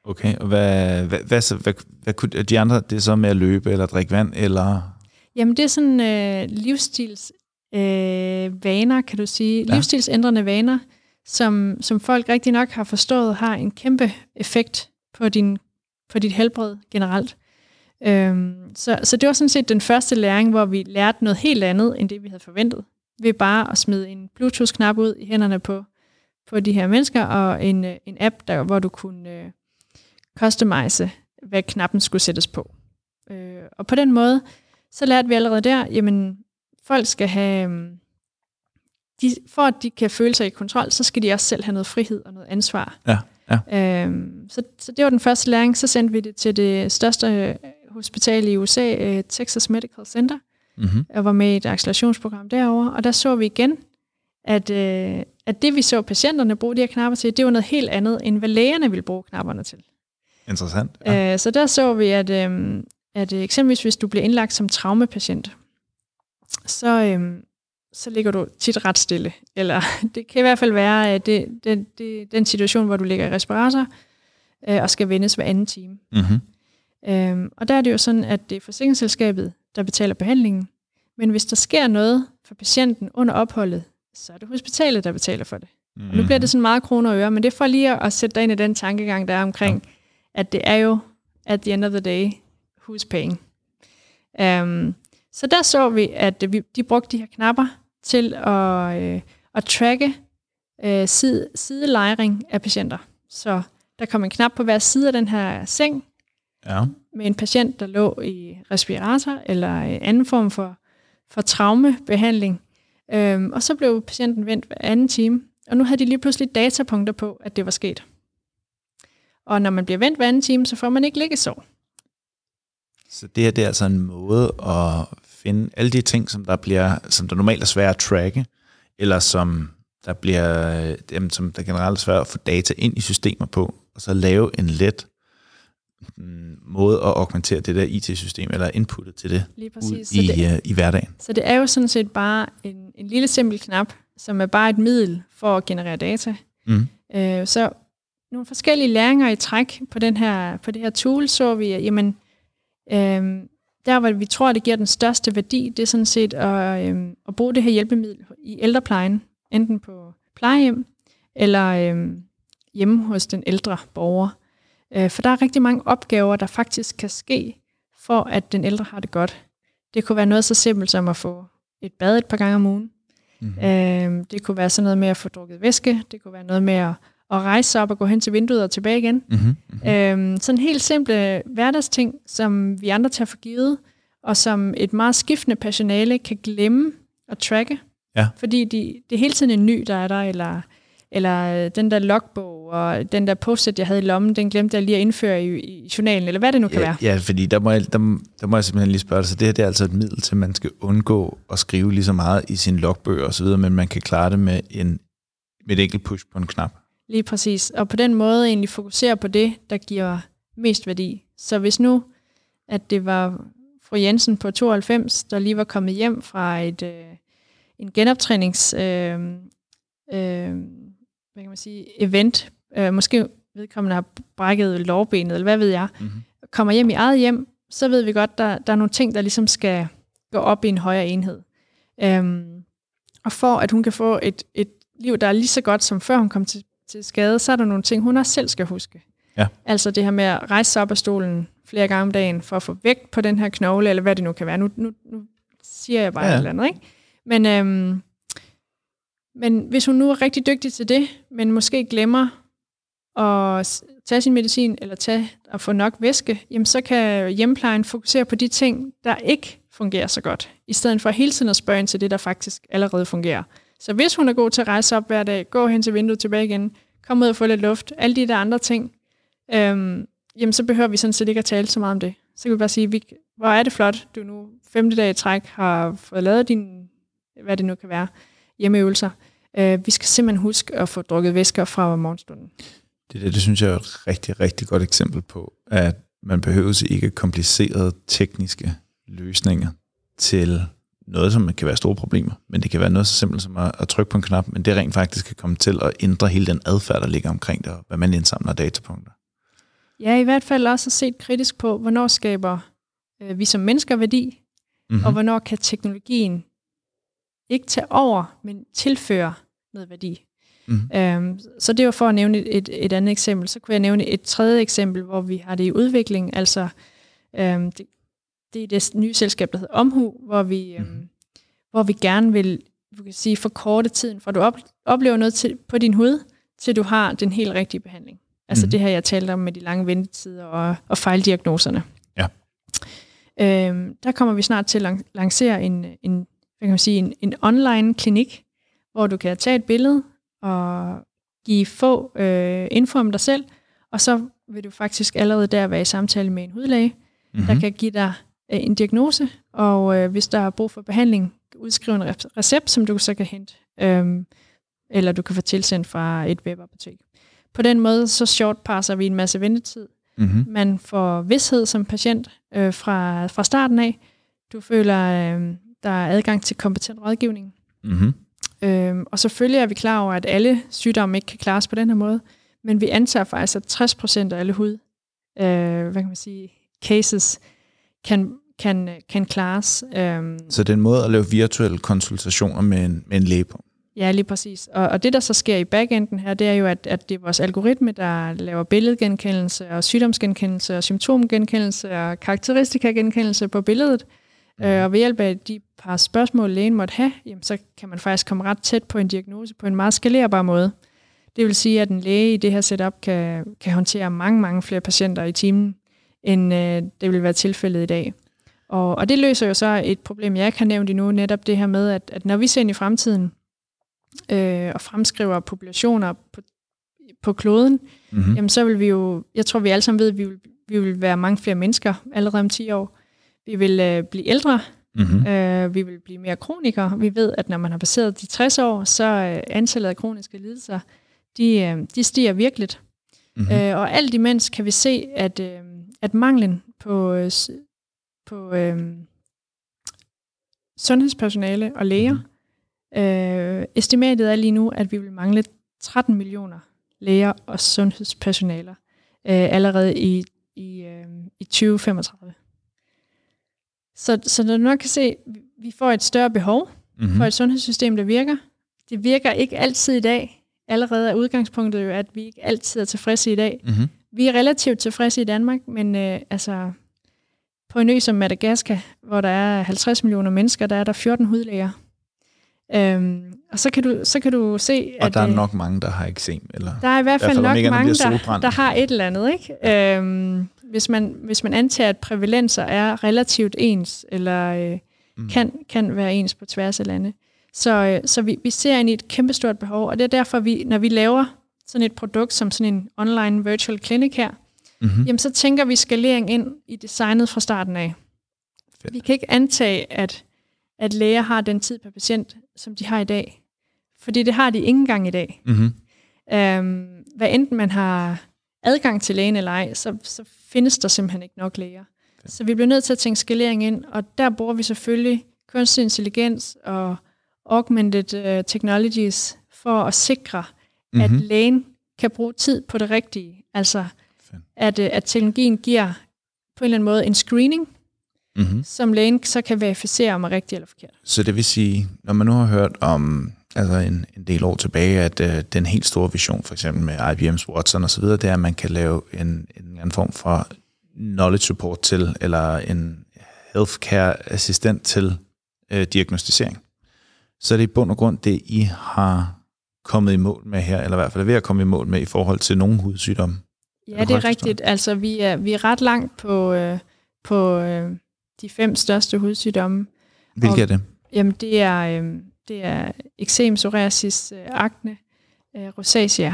Okay, og hvad, hvad, hvad, så, hvad, hvad kunne de andre, det er så med at løbe eller drikke vand, eller... Jamen det er sådan øh, livsstils øh, vaner, kan du sige. Ja. Livsstilsændrende vaner, som, som folk rigtig nok har forstået, har en kæmpe effekt på, din, på dit helbred generelt. Øhm, så, så det var sådan set den første læring, hvor vi lærte noget helt andet, end det vi havde forventet. Ved bare at smide en Bluetooth-knap ud i hænderne på, på de her mennesker, og en, øh, en app, der, hvor du kunne øh, customize, hvad knappen skulle sættes på. Øh, og på den måde, så lærte vi allerede der, jamen folk skal have, øhm, de, for at de kan føle sig i kontrol, så skal de også selv have noget frihed og noget ansvar. Ja, ja. Øhm, så, så det var den første læring. Så sendte vi det til det største øh, hospital i USA, øh, Texas Medical Center. Mm-hmm. Jeg var med i et accelerationsprogram derovre, og der så vi igen, at, øh, at det vi så patienterne bruge de her knapper til, det var noget helt andet, end hvad lægerne ville bruge knapperne til. Interessant. Ja. Øh, så der så vi, at, øh, at øh, eksempelvis hvis du bliver indlagt som traumapatient, så, øh, så ligger du tit ret stille. Eller det kan i hvert fald være at det, det, det, den situation, hvor du ligger i respirator øh, og skal vendes hver anden time. Mm-hmm. Øhm, og der er det jo sådan, at det er forsikringsselskabet, der betaler behandlingen. Men hvis der sker noget for patienten under opholdet, så er det hospitalet, der betaler for det. Mm-hmm. Og nu bliver det sådan meget kroner og øre, men det er for lige at, at sætte dig ind i den tankegang, der er omkring, ja. at det er jo, at the end of the day, who's paying. Um, så der så vi, at vi, de brugte de her knapper til at, øh, at tracke øh, side, sidelejring af patienter. Så der kom en knap på hver side af den her seng, Ja. med en patient, der lå i respirator eller en anden form for, for traumebehandling. Øhm, og så blev patienten vendt hver anden time, og nu havde de lige pludselig datapunkter på, at det var sket. Og når man bliver vendt hver anden time, så får man ikke liggesår. Så det her det er altså en måde at finde alle de ting, som der bliver, som der normalt er svært at tracke, eller som der bliver, øh, dem, som der generelt er svært at få data ind i systemer på, og så lave en let måde at augmentere det der IT-system, eller inputtet til det Lige ud præcis. i, Så det, øh, i hverdagen. så det er jo sådan set bare en, en lille simpel knap, som er bare et middel for at generere data. Mm. Øh, så nogle forskellige læringer i træk på, den her, på det her tool, så vi, at jamen, øh, der hvor vi tror, det giver den største værdi, det er sådan set at, øh, at bruge det her hjælpemiddel i ældreplejen, enten på plejehjem eller øh, hjemme hos den ældre borger. Øh, for der er rigtig mange opgaver, der faktisk kan ske, for at den ældre har det godt. Det kunne være noget så simpelt som at få et bad et par gange om ugen. Mm-hmm. Øh, det kunne være sådan noget med at få drukket væske. Det kunne være noget med at, at rejse sig op og gå hen til vinduet og tilbage igen. Mm-hmm. Sådan helt simple hverdagsting, som vi andre tager for givet, og som et meget skiftende personale kan glemme at tracke. Ja. Fordi de, det er hele tiden en ny, der er der, eller, eller den der logbog, og den der post jeg havde i lommen, den glemte jeg lige at indføre i, i journalen, eller hvad det nu kan ja, være. Ja, fordi der må, jeg, der, der må jeg simpelthen lige spørge dig, så det her det er altså et middel til, at man skal undgå at skrive lige så meget i sin logbøger osv., men man kan klare det med, en, med et enkelt push på en knap. Lige præcis. Og på den måde egentlig fokusere på det, der giver mest værdi. Så hvis nu, at det var fru Jensen på 92, der lige var kommet hjem fra et, øh, en genoptrænings øh, øh, hvad kan man sige, event, øh, måske vedkommende har brækket lårbenet, eller hvad ved jeg, Mm-hmm. kommer hjem i eget hjem, så ved vi godt, der, der er nogle ting, der ligesom skal gå op i en højere enhed. Øhm, og for at hun kan få et, et liv, der er lige så godt som før hun kom til, til skade, så er der nogle ting, hun også selv skal huske. Ja. Altså det her med at rejse sig op af stolen flere gange om dagen, for at få vægt på den her knogle, eller hvad det nu kan være. Nu, nu, nu siger jeg bare Ja, ja. et eller andet, ikke? Men, øhm, men hvis hun nu er rigtig dygtig til det, men måske glemmer at tage sin medicin, eller tage at få nok væske, jamen så kan hjemmeplejen fokusere på de ting, der ikke fungerer så godt, i stedet for hele tiden at spørge ind til det, der faktisk allerede fungerer. Så hvis hun er god til at rejse op hver dag, gå hen til vinduet tilbage igen, kom ud og få lidt luft, alle de der andre ting, øhm, jamen så behøver vi sådan set ikke at tale så meget om det. Så kan vi bare sige, vi, hvor er det flot, du nu femte dag i træk har fået lavet din, hvad det nu kan være, hjemmeøvelser. Øh, vi skal simpelthen huske at få drukket væsker fra morgenstunden. Det, der, det synes jeg er et rigtig, rigtig godt eksempel på, at man behøver ikke komplicerede tekniske løsninger til noget, som kan være store problemer. Men det kan være noget så simpelt som at, at trykke på en knap, men det rent faktisk kan komme til at ændre hele den adfærd, der ligger omkring det, og hvad man indsamler datapunkter. Ja, i hvert fald også at set kritisk på, hvornår skaber øh, vi som mennesker værdi, Mm-hmm. og hvornår kan teknologien ikke tage over, men tilføre noget værdi. Mhm. Øhm, så det var for at nævne et, et, et andet eksempel. Så kunne jeg nævne et tredje eksempel, hvor vi har det i udvikling. Altså, øhm, det, det er det nye selskab, der hedder Omhu, hvor vi, øhm, Mhm. hvor vi gerne vil du kan sige, forkorte tiden, for du op, oplever noget til, på din hud, til du har den helt rigtige behandling. Altså Mhm. det her, jeg talte om med de lange ventetider og, og fejldiagnoserne. Ja. Øhm, der kommer vi snart til at lan- lancere en, en, kan man sige, en, en online klinik, hvor du kan tage et billede og give få øh, info om dig selv, og så vil du faktisk allerede der være i samtale med en hudlæge, mm-hmm. der kan give dig øh, en diagnose, og øh, hvis der er brug for behandling, udskrive en recept, som du så kan hente, øh, eller du kan få tilsendt fra et webapotek. På den måde, så short passer vi en masse ventetid. Mm-hmm. Man får vidshed som patient øh, fra, fra starten af. Du føler, øh, der er adgang til kompetent rådgivning. Mm-hmm. Øh, og selvfølgelig er vi klar over, at alle sygdomme ikke kan klares på den her måde, men vi antager faktisk, at 60% af alle hud, øh, hvad kan man sige, cases, kan, kan, kan klares. Øh, så det er en måde at lave virtuelle konsultationer med en, med en læge på? Ja, lige præcis. Og, og det, der så sker i backenden her, det er jo, at, at det er vores algoritme, der laver billedgenkendelse og sygdomsgenkendelse og symptomgenkendelse og karakteristikagenkendelse på billedet. Øh, og ved hjælp af de par spørgsmål, lægen måtte have, jamen, så kan man faktisk komme ret tæt på en diagnose på en meget skalerbar måde. Det vil sige, at en læge i det her setup kan, kan håndtere mange, mange flere patienter i timen, end øh, det vil være tilfældet i dag. Og, og det løser jo så et problem, jeg ikke har nævnt endnu, netop det her med, at, at når vi ser ind i fremtiden, øh, og fremskriver populationer på, på kloden, mm-hmm. jamen så vil vi jo, jeg tror vi alle sammen ved, at vi vil, vi vil være mange flere mennesker allerede om 10 år. Vi vil øh, blive ældre, mm-hmm. øh, vi vil blive mere kronikere. Vi ved, at når man har passeret de 60 år, så øh, antallet af kroniske lidelser, de, øh, de stiger virkelig. Mm-hmm. Øh, og alt imens kan vi se, at, øh, at manglen på, øh, på øh, sundhedspersonale og læger, mm-hmm Øh, estimatet er lige nu, at vi vil mangle 13 millioner læger og sundhedspersonaler øh, allerede i, i, øh, i 2035. Så, så når du nok kan se, vi får et større behov mm-hmm. for et sundhedssystem, der virker. Det virker ikke altid i dag. Allerede er udgangspunktet jo, at vi ikke altid er tilfredse i dag. Mm-hmm. Vi er relativt tilfredse i Danmark, men øh, altså på en ø som Madagaskar, hvor der er 50 millioner mennesker, der er der 14 hudlæger. Øhm, og så kan, du, så kan du se, og at... Der er øh, nok mange, der har eksem, eller... Der er i hvert fald, nok mange, der, der har et eller andet, ikke? Ja. Øhm, hvis, man, hvis man antager, at prævalenser er relativt ens, eller øh, mm. kan, kan være ens på tværs af lande. Så, øh, så vi, vi ser ind i et kæmpestort behov, og det er derfor, vi, når vi laver sådan et produkt som sådan en online virtual clinic her, mm-hmm. jamen så tænker vi skalering ind i designet fra starten af. Fedt. Vi kan ikke antage, at at læger har den tid per patient, som de har i dag. Fordi det har de ikke engang i dag. Mm-hmm. Øhm, hvad enten man har adgang til lægen eller ej, så, så findes der simpelthen ikke nok læger. Okay. Så vi bliver nødt til at tænke skalering ind, og der bruger vi selvfølgelig kunstig intelligens og augmented uh, technologies for at sikre, mm-hmm. at lægen kan bruge tid på det rigtige. Altså, at, uh, at teknologien giver på en eller anden måde en screening, mm-hmm. som lægen så kan verificere, om er rigtigt eller forkert. Så det vil sige, når man nu har hørt om altså en, en del år tilbage, at øh, den helt store vision, for eksempel med IBM's Watson osv., det er, at man kan lave en, en anden form for knowledge support til, eller en healthcare assistent til øh, diagnostisering. Så er det i bund og grund det, I har kommet i mål med her, eller i hvert fald er ved at komme i mål med i forhold til nogle hudsygdomme. Ja, det er rigtigt. Altså, vi er, vi er ret langt på, øh, på øh, de fem største hudsygdomme. Hvilke er det? Jamen, det er, øh, det er eksem, psoriasis, øh, akne, øh, rosacea.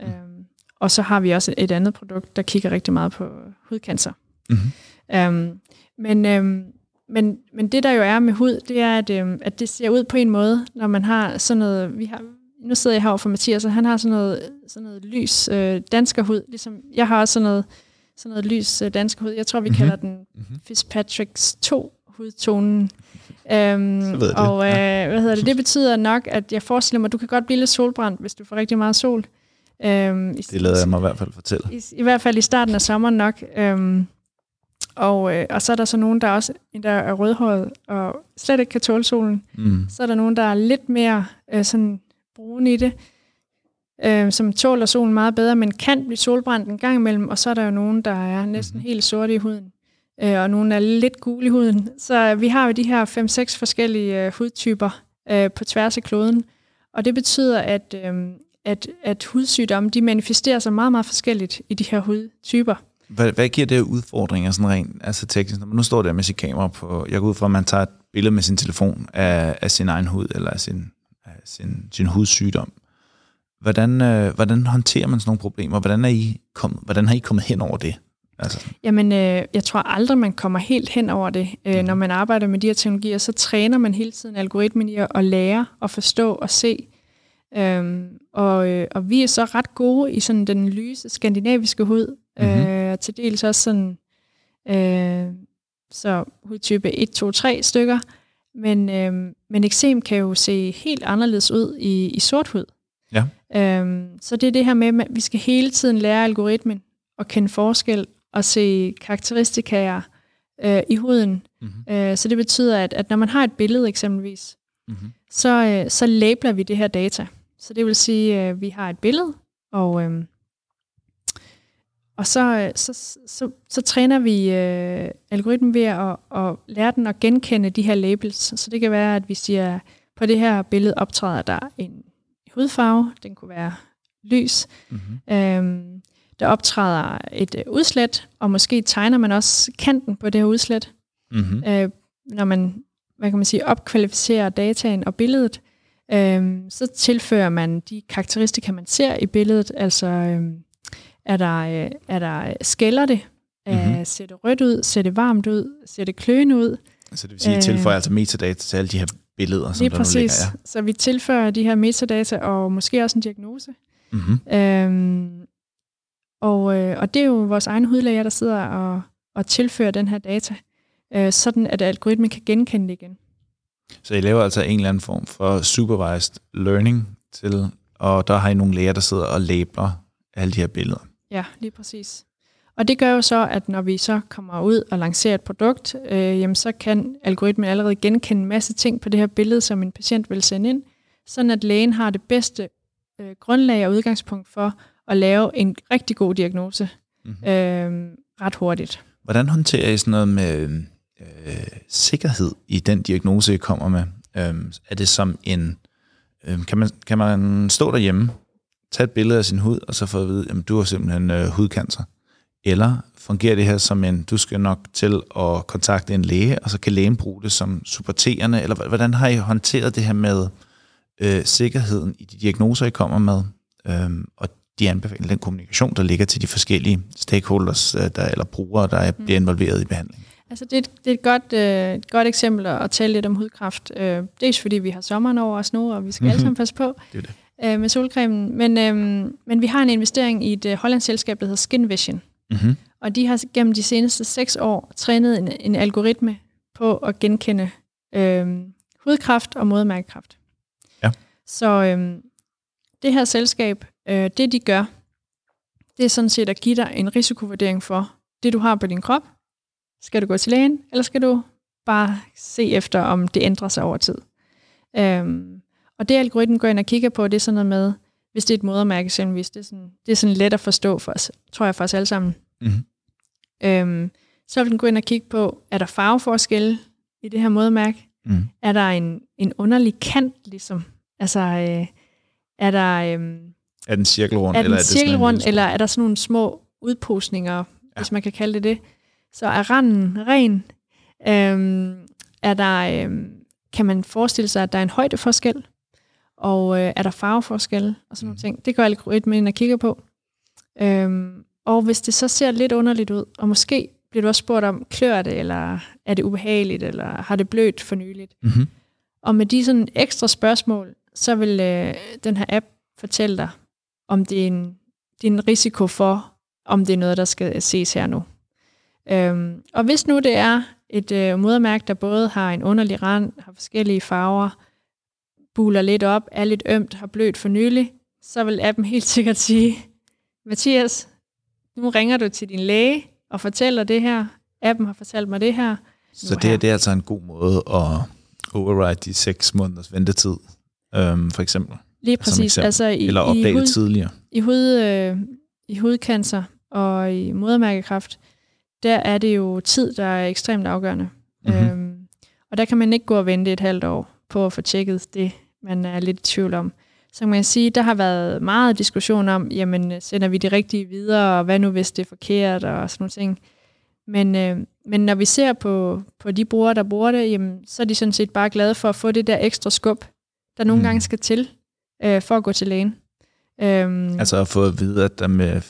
Mm. Øhm, og så har vi også et andet produkt, der kigger rigtig meget på hudcancer. Mm-hmm. Øhm, men, øhm, men, men det der jo er med hud, det er, at, øhm, at det ser ud på en måde, når man har sådan noget... Vi har, nu sidder jeg herovre for Mathias, og han har sådan noget, sådan noget lys øh, danskerhud. Ligesom, jeg har også sådan noget sådan noget lys øh, dansk hud. Jeg tror, vi mm-hmm. kalder den mm-hmm. Fitzpatrick's 2 hudtonen. Øhm, og øh, ja. hvad hedder det? Det betyder nok, at jeg forestiller mig, at du kan godt blive lidt solbrændt, hvis du får rigtig meget sol. Øhm, i, det lader jeg mig i hvert fald fortælle. I, I hvert fald i starten af sommeren nok. Øhm, og, øh, og så er der så nogen, der også der er rødhåret og slet ikke kan tåle solen. Mm. Så er der nogen, der er lidt mere øh, sådan brun i det øh, som tåler solen meget bedre, men kan blive solbrændt en gang imellem, og så er der jo nogen, der er næsten mhm. helt sorte i huden, øh, og nogle er lidt gule i huden. Så vi har jo de her 5-6 forskellige øh, hudtyper øh, på tværs af kloden, og det betyder, at, øh, at, at hudsygdomme de manifesterer sig meget, meget forskelligt i de her hudtyper. Hvad, hvad giver det udfordringer sådan rent altså teknisk? Når nu står der med sit kamera på, jeg går ud fra, at man tager et billede med sin telefon af, af sin egen hud, eller af sin sin, sin hudsygdom. Hvordan, øh, hvordan håndterer man sådan nogle problemer? Hvordan, er I kom, hvordan har I kommet hen over det? Altså. Jamen, øh, jeg tror aldrig, man kommer helt hen over det. Øh, mm. Når man arbejder med de her teknologier, så træner man hele tiden algoritmen i at lære og forstå og se. Øhm, og, øh, og vi er så ret gode i sådan den lyse skandinaviske hud, mm-hmm. øh, til dels også sådan, øh, så hudtype 1, 2, 3 stykker, men, øh, men eksem kan jo se helt anderledes ud i, i sort hud. Ja. Øhm, så det er det her med, at vi skal hele tiden lære algoritmen at kende forskel og se karakteristikaer øh, i huden. Mm-hmm. Øh, så det betyder, at, at når man har et billede eksempelvis, mm-hmm. så, øh, så labeler vi det her data. Så det vil sige, at øh, vi har et billede, og, øh, og så, øh, så, så, så, så træner vi øh, algoritmen ved at, at lære den at genkende de her labels. Så det kan være, at vi siger, på det her billede optræder der en hudfarve, den kunne være lys. Mm-hmm. Øhm, der optræder et øh, udslæt, og måske tegner man også kanten på det her udslæt. Mm-hmm. Øh, når man, hvad kan man sige, opkvalificerer dataen og billedet, øh, så tilfører man de karakteristika, man ser i billedet. Altså, øh, er der, øh, er der skælder det? Mm-hmm. ser det rødt ud? Ser det varmt ud? Ser det kløende ud? Så det vil sige, at I tilføjer øh, altså metadata til alle de her billeder, som Lige der præcis. nu ligger. Ja. Så vi tilføjer de her metadata og måske også en diagnose. Mm-hmm. Øhm, og, øh, og det er jo vores egen hudlæger, der sidder og, og tilfører den her data, øh, sådan at algoritmen kan genkende det igen. Så I laver altså en eller anden form for supervised learning til, og der har I nogle læger, der sidder og labeler alle de her billeder. Ja, lige præcis. Og det gør jo så, at når vi så kommer ud og lancerer et produkt, øh, jamen så kan algoritmen allerede genkende en masse ting på det her billede, som en patient vil sende ind, sådan at lægen har det bedste øh, grundlag og udgangspunkt for at lave en rigtig god diagnose mm-hmm. øh, ret hurtigt. Hvordan håndterer I sådan noget med øh, sikkerhed i den diagnose, I kommer med? Øh, er det som en... Øh, kan, man, kan man stå derhjemme, tage et billede af sin hud, og så få at vide, at du har simpelthen øh, hudcancer? Eller fungerer det her som en, du skal nok til at kontakte en læge, og så kan lægen bruge det som supporterende? Eller hvordan har I håndteret det her med øh, sikkerheden i de diagnoser, I kommer med? Øh, og de anbefalinger, den kommunikation, der ligger til de forskellige stakeholders øh, der, eller brugere, der mm. bliver involveret i behandling? Altså det, er et, det er et godt, øh, et godt eksempel at tale lidt om hudkræft. Øh, dels fordi vi har sommeren over os nu, og vi skal mm-hmm. alle sammen passe på det det. Øh, med solcremen. Men, øh, men vi har en investering i et øh, hollandsk selskab, der hedder Skin Vision. Mm-hmm. Og de har gennem de seneste seks år trænet en, en algoritme på at genkende øh, hudkræft og modermærkekræft. Ja. Så øh, det her selskab, øh, det de gør, det er sådan set at give dig en risikovurdering for det, du har på din krop. Skal du gå til lægen, eller skal du bare se efter, om det ændrer sig over tid? Øhm, og det algoritmen går ind og kigger på, det er sådan noget med, hvis det er et modermærke eksempelvis, det er sådan, det er sådan let at forstå for os, tror jeg for os alle sammen. Mm-hmm. Øhm, så vil den gå ind og kigge på, er der farveforskelle i det her modermærke? Mm. Er der en, en underlig kant, ligesom? Altså, øh, er der... Øh, er den cirkelrund? Er den eller er det cirkelrund, eller er der sådan nogle små udposninger, ja. hvis man kan kalde det det? Så er randen ren? Øhm, er der, øhm, kan man forestille sig, at der er en højdeforskel? Og øh, er der farveforskel? Og sådan mm. nogle ting. Det går algoritmen ind og kigger på. Øhm, og hvis det så ser lidt underligt ud, og måske bliver du også spurgt om, klør det, eller er det ubehageligt, eller har det blødt for nyligt? Mm-hmm. Og med de sådan ekstra spørgsmål, så vil øh, den her app fortælle dig, om det er, en, det er en risiko for, om det er noget, der skal ses her nu. Øhm, og hvis nu det er et øh, modermærke, der både har en underlig rand, har forskellige farver, buler lidt op, er lidt ømt, har blødt for nylig, så vil appen helt sikkert sige, Mathias, nu ringer du til din læge og fortæller det her. Appen har fortalt mig det her. Så det, her. det er altså en god måde at override de seks måneders ventetid, øhm, for eksempel? Lige præcis. Altså i, Eller opdage i hud, tidligere? I, hud, øh, I hudcancer og i modermærkekræft, der er det jo tid, der er ekstremt afgørende. Mm-hmm. Øhm, og der kan man ikke gå og vente et halvt år på at få tjekket det, man er lidt i tvivl om. Så kan man sige, der har været meget diskussion om, jamen sender vi det rigtige videre, og hvad nu hvis det er forkert, og sådan nogle ting. Men, øh, men når vi ser på, på de brugere, der bruger det, jamen, så er de sådan set bare glade for at få det der ekstra skub, der nogle Mm. gange skal til øh, for at gå til lægen. Øhm, Altså at få at vide, at der med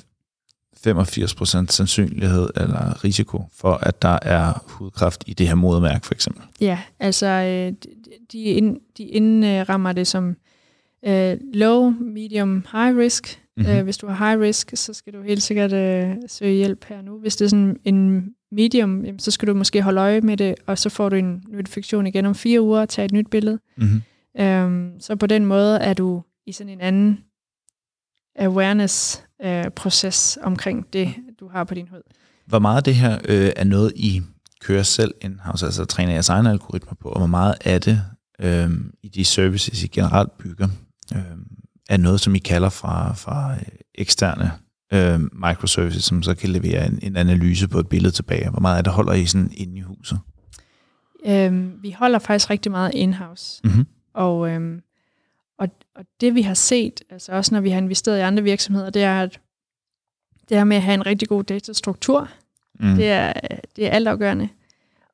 85% sandsynlighed eller risiko for, at der er hudkræft i det her modermærke for eksempel. Ja, altså øh, de- ind, de indrammer det som øh, low, medium, high risk. Mhm. Mm-hmm. Øh, hvis du har high risk, så skal du helt sikkert øh, søge hjælp her nu. Hvis det er sådan en medium, jamen, så skal du måske holde øje med det, og så får du en notifikation igen om fire uger og tage et nyt billede. Mm-hmm. Øhm, så på den måde er du i sådan en anden awareness-proces omkring det, du har på din hud. Hvor meget af det her øh, er noget, I kører selv in-house, altså træner jeres egne algoritmer på, og hvor meget af det øh, i de services, I generelt bygger, øh, er noget, som I kalder fra, fra øh, eksterne øh, microservices, som så kan levere en, en analyse på et billede tilbage. Hvor meget af det holder I sådan inde i huset? Øhm, vi holder faktisk rigtig meget in-house. Mm-hmm. Og, øhm, og, og det vi har set, altså også når vi har investeret i andre virksomheder, det er, at det her med at have en rigtig god datastruktur, Mm. det, er, det er altafgørende.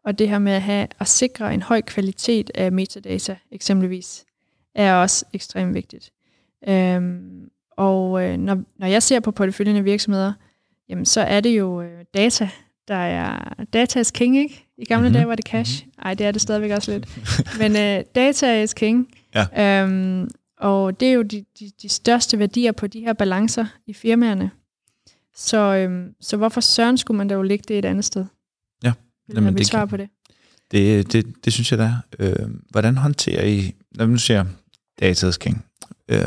Og det her med at, have, at sikre en høj kvalitet af metadata, eksempelvis, er også ekstremt vigtigt. Øhm, og øh, når, når jeg ser på porteføljen af virksomheder, jamen så er det jo øh, data, der er data is king, ikke? I gamle Mhm. mm-hmm. dage var det cash. Nej, det er det stadigvæk også lidt. Men øh, data is king. Ja. Øhm, og det er jo de, de, de største værdier på de her balancer i firmaerne. Så, øhm, så hvorfor søren skulle man da jo lægge det et andet sted? Ja, Vil jamen, det svar på det? Det, det, det synes jeg da. Øh, hvordan håndterer I, når nu siger data is king, øh,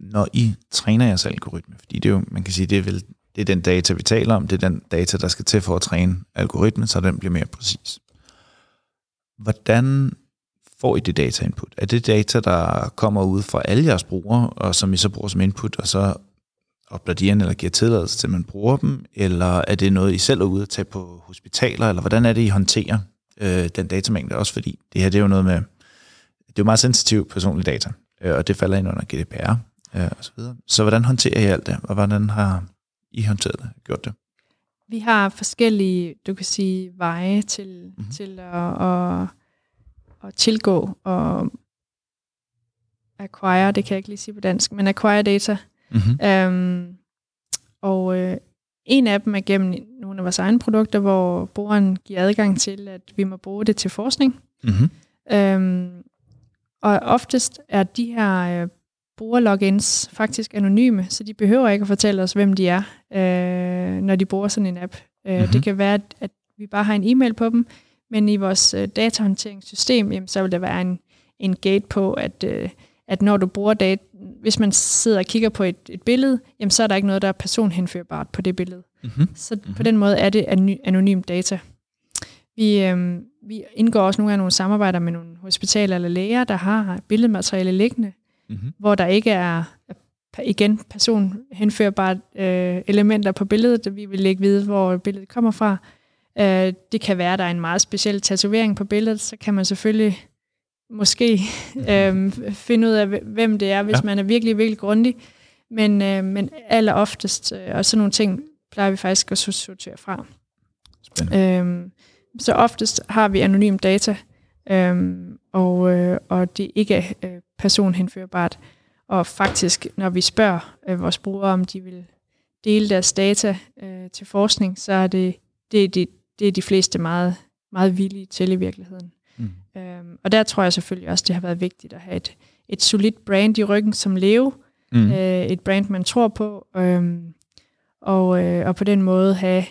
når I træner jeres algoritme, fordi det er jo, man kan sige, det er vel det er den data, vi taler om, det er den data, der skal til for at træne algoritmen, så den bliver mere præcis. Hvordan får I det data input? Er det data, der kommer ud fra alle jeres brugere, og som I så bruger som input, og så opdager de ind, eller giver tilladelse til, at man bruger dem, eller er det noget, I selv er ude at tage på hospitaler, eller hvordan er det, I håndterer øh, den datamængde også, fordi det her det er jo noget med, det er jo meget sensitiv personlig data, øh, og det falder ind under GDPR øh, og så videre. Så hvordan håndterer I alt det, og hvordan har i håndteret det, gjort det? Vi har forskellige, du kan sige, veje til, Mhm. mm-hmm. til at, at, at tilgå og acquire, det kan jeg ikke lige sige på dansk, men acquire data. Mm-hmm. Øhm, og øh, en af dem er gennem nogle af vores egne produkter, hvor brugeren giver adgang til, at vi må bruge det til forskning. Mm-hmm. Øhm, og oftest er de her øh, brugerlogins faktisk anonyme, så de behøver ikke at fortælle os, hvem de er, øh, når de bruger sådan en app. Øh, Mhm. mm-hmm. Det kan være, at, vi bare har en e-mail på dem, men i vores øh, datahåndteringssystem, jamen, så vil der være en, en gate på, at, øh, at når du bruger data, hvis man sidder og kigger på et, et billede, jamen, så er der ikke noget, der er personhenførbart på det billede. Mm-hmm. Så mm-hmm. på den måde er det any- anonym data. Vi, øhm, vi indgår også nogle gange nogle samarbejder med nogle hospitaler eller læger, der har billedmateriale liggende, Mm-hmm. hvor der ikke er igen personhenførbare øh, elementer på billedet. Vi vil ikke vide, hvor billedet kommer fra. Øh, det kan være, at der er en meget speciel tatovering på billedet, så kan man selvfølgelig måske øh, finde ud af, hvem det er, hvis ja. man er virkelig, virkelig grundig. Men, øh, men aller oftest, øh, og sådan nogle ting, plejer vi faktisk at sortere fra. Spændende. Øhm, så oftest har vi anonym data, øhm, og, øh, og det ikke er øh, personhenførbart. Og faktisk, når vi spørger øh, vores brugere, om de vil dele deres data øh, til forskning, så er det, det, det, det er de fleste meget, meget villige til i virkeligheden. Mm. Øhm, og der tror jeg selvfølgelig også, det har været vigtigt at have et, et solidt brand i ryggen som Leo, Mm. øh, et brand, man tror på, øhm, og, øh, og på den måde have,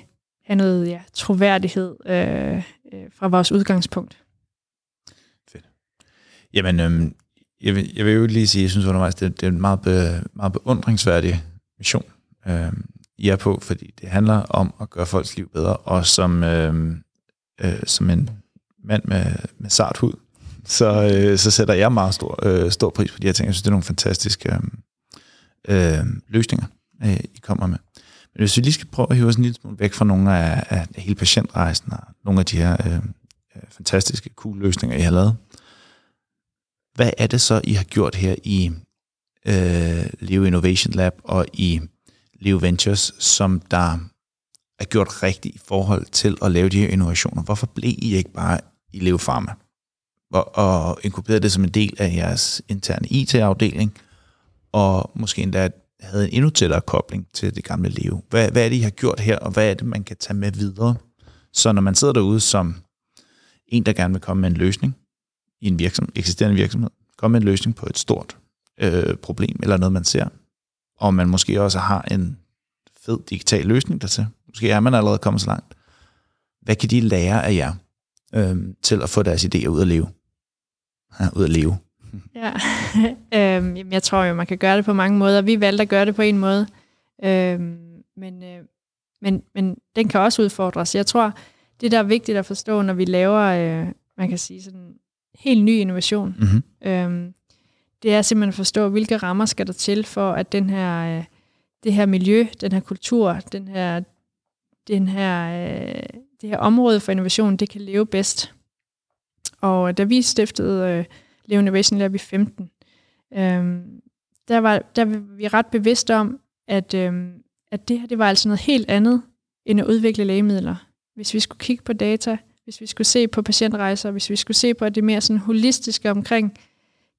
have noget ja, troværdighed øh, øh, fra vores udgangspunkt. Jamen, øhm, jeg, vil, jeg vil jo lige sige, jeg synes undervejs, det, det er en meget, be, meget beundringsværdig mission, øhm, I er på, fordi det handler om at gøre folks liv bedre, og som, øhm, øh, som en mand med, med sart hud, så, øh, så sætter jeg meget stor, øh, stor pris på de her ting. Jeg synes, det er nogle fantastiske øh, øh, løsninger, øh, I kommer med. Men hvis vi lige skal prøve at hive os en lille smule væk fra nogle af, af hele patientrejsen og nogle af de her øhm, øh, fantastiske, cool løsninger, I har lavet, hvad er det så, I har gjort her i øh, Leo Innovation Lab og i Leo Ventures, som der er gjort rigtigt i forhold til at lave de her innovationer? Hvorfor blev I ikke bare i Leo Pharma? og, og inkuberede det som en del af jeres interne IT-afdeling, og måske endda havde en endnu tættere kobling til det gamle Leo. Hvad, hvad er det, I har gjort her, og hvad er det, man kan tage med videre? Så når man sidder derude som en, der gerne vil komme med en løsning i en virksom, eksisterende virksomhed, Kom med en løsning på et stort øh, problem, eller noget, man ser, og man måske også har en fed digital løsning dertil. Måske er man allerede kommet så langt. Hvad kan de lære af jer øh, til at få deres idéer ud at leve? Ja, ud at leve. Ja, øhm, jeg tror jo, man kan gøre det på mange måder. Vi valgte at gøre det på en måde, øhm, men, øh, men, men den kan også udfordres. Jeg tror, det der er vigtigt at forstå, når vi laver, øh, man kan sige sådan helt ny innovation, Mm-hmm. øhm, det er simpelthen at forstå, hvilke rammer skal der til for, at den her, øh, det her miljø, den her kultur, den her, den her, øh, det her område for innovation, det kan leve bedst. Og da vi stiftede øh, Leo Innovation Lab i 15, øhm, der, var, der var vi ret bevidste om, at, øhm, at det her det var altså noget helt andet, end at udvikle lægemidler. Hvis vi skulle kigge på data, hvis vi skulle se på patientrejser, hvis vi skulle se på det mere sådan holistiske omkring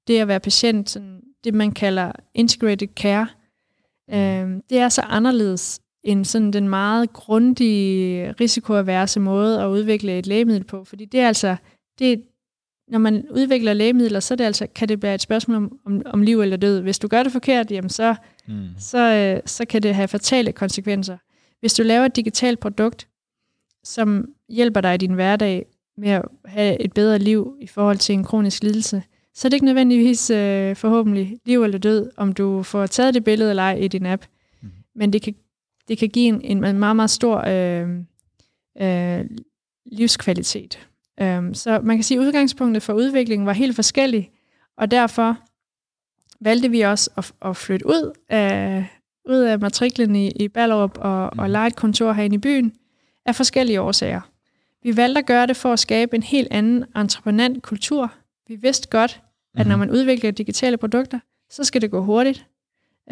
det at være patient, sådan det man kalder integrated care, øhm, det er så anderledes end sådan den meget grundige, risikoaverse måde at udvikle et lægemiddel på. Fordi det er altså, det, når man udvikler lægemidler, så er det altså, kan det være et spørgsmål om, om, om liv eller død. Hvis du gør det forkert, jamen så, Mm. så, øh, så kan det have fatale konsekvenser. Hvis du laver et digitalt produkt, som hjælper dig i din hverdag med at have et bedre liv i forhold til en kronisk lidelse, så er det ikke nødvendigvis øh, forhåbentlig liv eller død, om du får taget det billede eller ej i din app. Mhm. Men det kan, det kan give en, en meget, meget stor øh, øh, livskvalitet. Um, så man kan sige, at udgangspunktet for udviklingen var helt forskellig, og derfor valgte vi også at, at flytte ud af, ud af matriklen i, i Ballerup og, og Mhm. lege et kontor herinde i byen af forskellige årsager. Vi valgte at gøre det for at skabe en helt anden entreprenant kultur. Vi vidste godt, at når Mhm. man udvikler digitale produkter, så skal det gå hurtigt.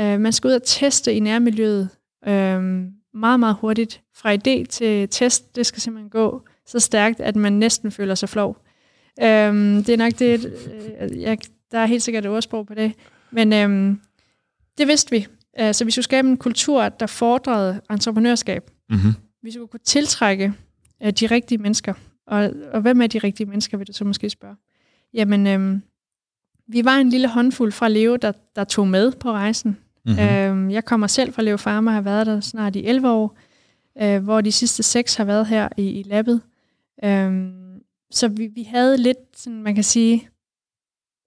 Uh, man skal ud og teste i nærmiljøet uh, meget, meget hurtigt. Fra idé til test, det skal simpelthen gå så stærkt, at man næsten føler sig flov. Um, det er nok det, øh, jeg, der er helt sikkert et ordsprog på det. Men um, det vidste vi. Så vi skulle skabe en kultur, der fordrede entreprenørskab. Mm-hmm. Vi skulle kunne tiltrække uh, de rigtige mennesker. Og, og hvem er de rigtige mennesker, vil du så måske spørge? Jamen, um, vi var en lille håndfuld fra Leo, der, der tog med på rejsen. Mm-hmm. Øhm, jeg kommer selv fra Leo Pharma og har været der snart i 11 år, øh, hvor de sidste seks har været her i, i labbet. Øhm, så vi, vi havde lidt, sådan, man kan sige,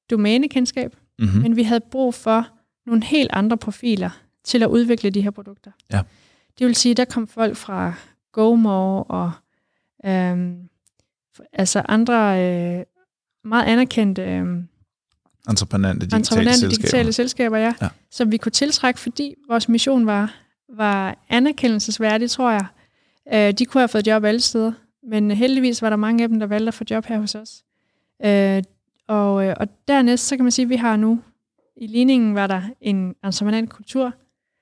domænekendskab, Mm-hmm. men vi havde brug for nogle helt andre profiler til at udvikle de her produkter. Ja. Det vil sige, der kom folk fra GoMore og øhm, altså andre øh, meget anerkendte øhm, Entreprenante digitale entreprenante selskaber. digitale selskaber, ja, Ja. som vi kunne tiltrække, fordi vores mission var, var anerkendelsesværdig, tror jeg. Øh, de kunne have fået job alle steder, men heldigvis var der mange af dem, der valgte at få job her hos os. Øh, og, øh, og dernæst, så kan man sige, at vi har nu, i ligningen var der en entreprenant kultur.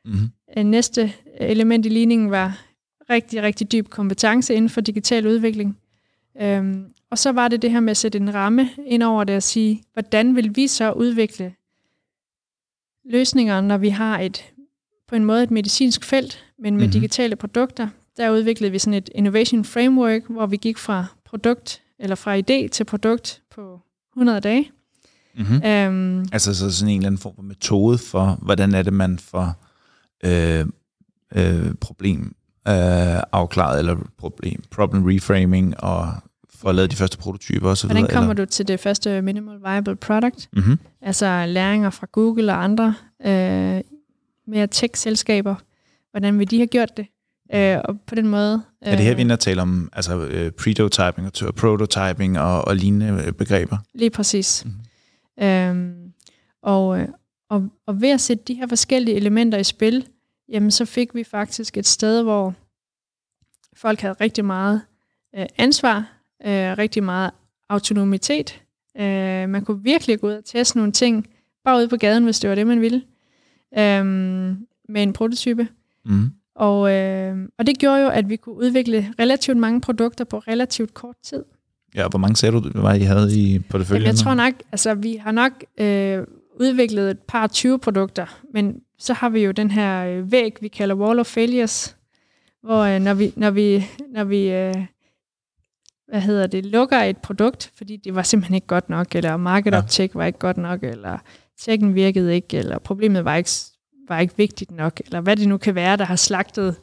Mm-hmm. Øh, Næste element i ligningen var rigtig, rigtig dyb kompetence inden for digital udvikling. Øhm, og så var det det her med at sætte en ramme ind over det og sige, hvordan vil vi så udvikle løsninger, når vi har et på en måde et medicinsk felt, men med Mhm. mm-hmm. digitale produkter. Der udviklede vi sådan et innovation framework, hvor vi gik fra produkt eller fra idé til produkt på 100 dage. Mm-hmm. Øhm, Altså så sådan en eller anden form for metode for, hvordan er det, man får øh, øh, problem øh, afklaret, eller problem, problem reframing, og får lavet de første prototyper osv. hvordan kommer du til det første minimal viable product? Mm-hmm. altså læringer fra Google og andre øh, mere tech-selskaber. Hvordan vil de have gjort det? Øh, og på den måde... Øh, Er det her, vi er inde og tale om altså, øh, prototyping og to- prototyping og, og lignende øh, begreber? Lige præcis. Mhm. Mm. Øhm, og, øh, og, og ved at sætte de her forskellige elementer i spil, jamen så fik vi faktisk et sted, hvor folk havde rigtig meget øh, ansvar, øh, rigtig meget autonomitet. Øh, man kunne virkelig gå ud og teste nogle ting, bare ude på gaden, hvis det var det, man ville, øh, med en prototype. Mm. Og, øh, og det gjorde jo, at vi kunne udvikle relativt mange produkter på relativt kort tid. Ja, hvor mange sagde du, det var, I havde i porteføljen? Jamen, jeg tror nok, altså vi har nok øh, udviklet et par 20 produkter, men så har vi jo den her øh, væg, vi kalder Wall of Failures, hvor øh, når vi, når vi, når vi øh, hvad hedder det, lukker et produkt, fordi det var simpelthen ikke godt nok, eller market Ja. uptake var ikke godt nok, eller tjekken virkede ikke, eller problemet var ikke, var ikke vigtigt nok, eller hvad det nu kan være, der har slagtet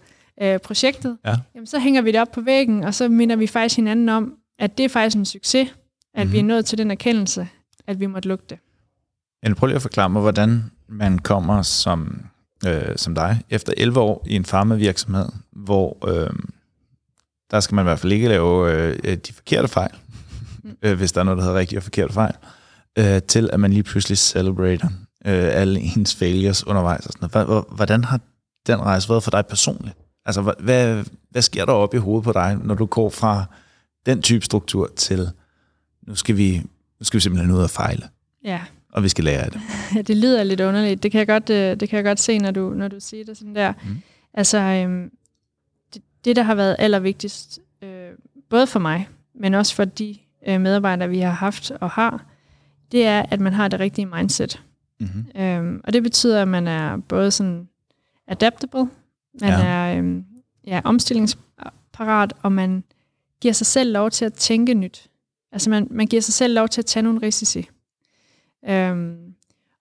øh, projektet, Ja. jamen, så hænger vi det op på væggen, og så minder vi faktisk hinanden om, at det er faktisk en succes, at mm-hmm. vi er Mhm. nået til den erkendelse, at vi måtte lukke det. Jeg prøv lige at forklare mig, hvordan man kommer som, øh, som dig, efter 11 år i en farmavirksomhed, hvor øh, der skal man i hvert fald ikke lave øh, de forkerte fejl, Mm. øh, hvis der er noget, der hedder rigtige og forkerte fejl, øh, til at man lige pludselig celebrater øh, alle ens failures undervejs. Og sådan noget. Hvordan har den rejse været for dig personligt? Altså, hva- hvad, hvad sker der op i hovedet på dig, når du går fra den type struktur til, nu skal vi, nu skal vi simpelthen ud og fejle, Ja, og vi skal lære af det. det lyder lidt underligt. Det kan jeg godt, øh, det kan jeg godt se, når du, når du siger det sådan der. Mm. Altså, øhm, det, det, der har været allervigtigst, øh, både for mig, men også for de øh, medarbejdere, vi har haft og har, det er, at man har det rigtige mindset. Mm-hmm. Øhm, og det betyder, at man er både sådan adaptable, man Ja. ja. er øhm, ja, omstillingsparat, og man giver sig selv lov til at tænke nyt. Altså man, man giver sig selv lov til at tage nogle risici. Øhm,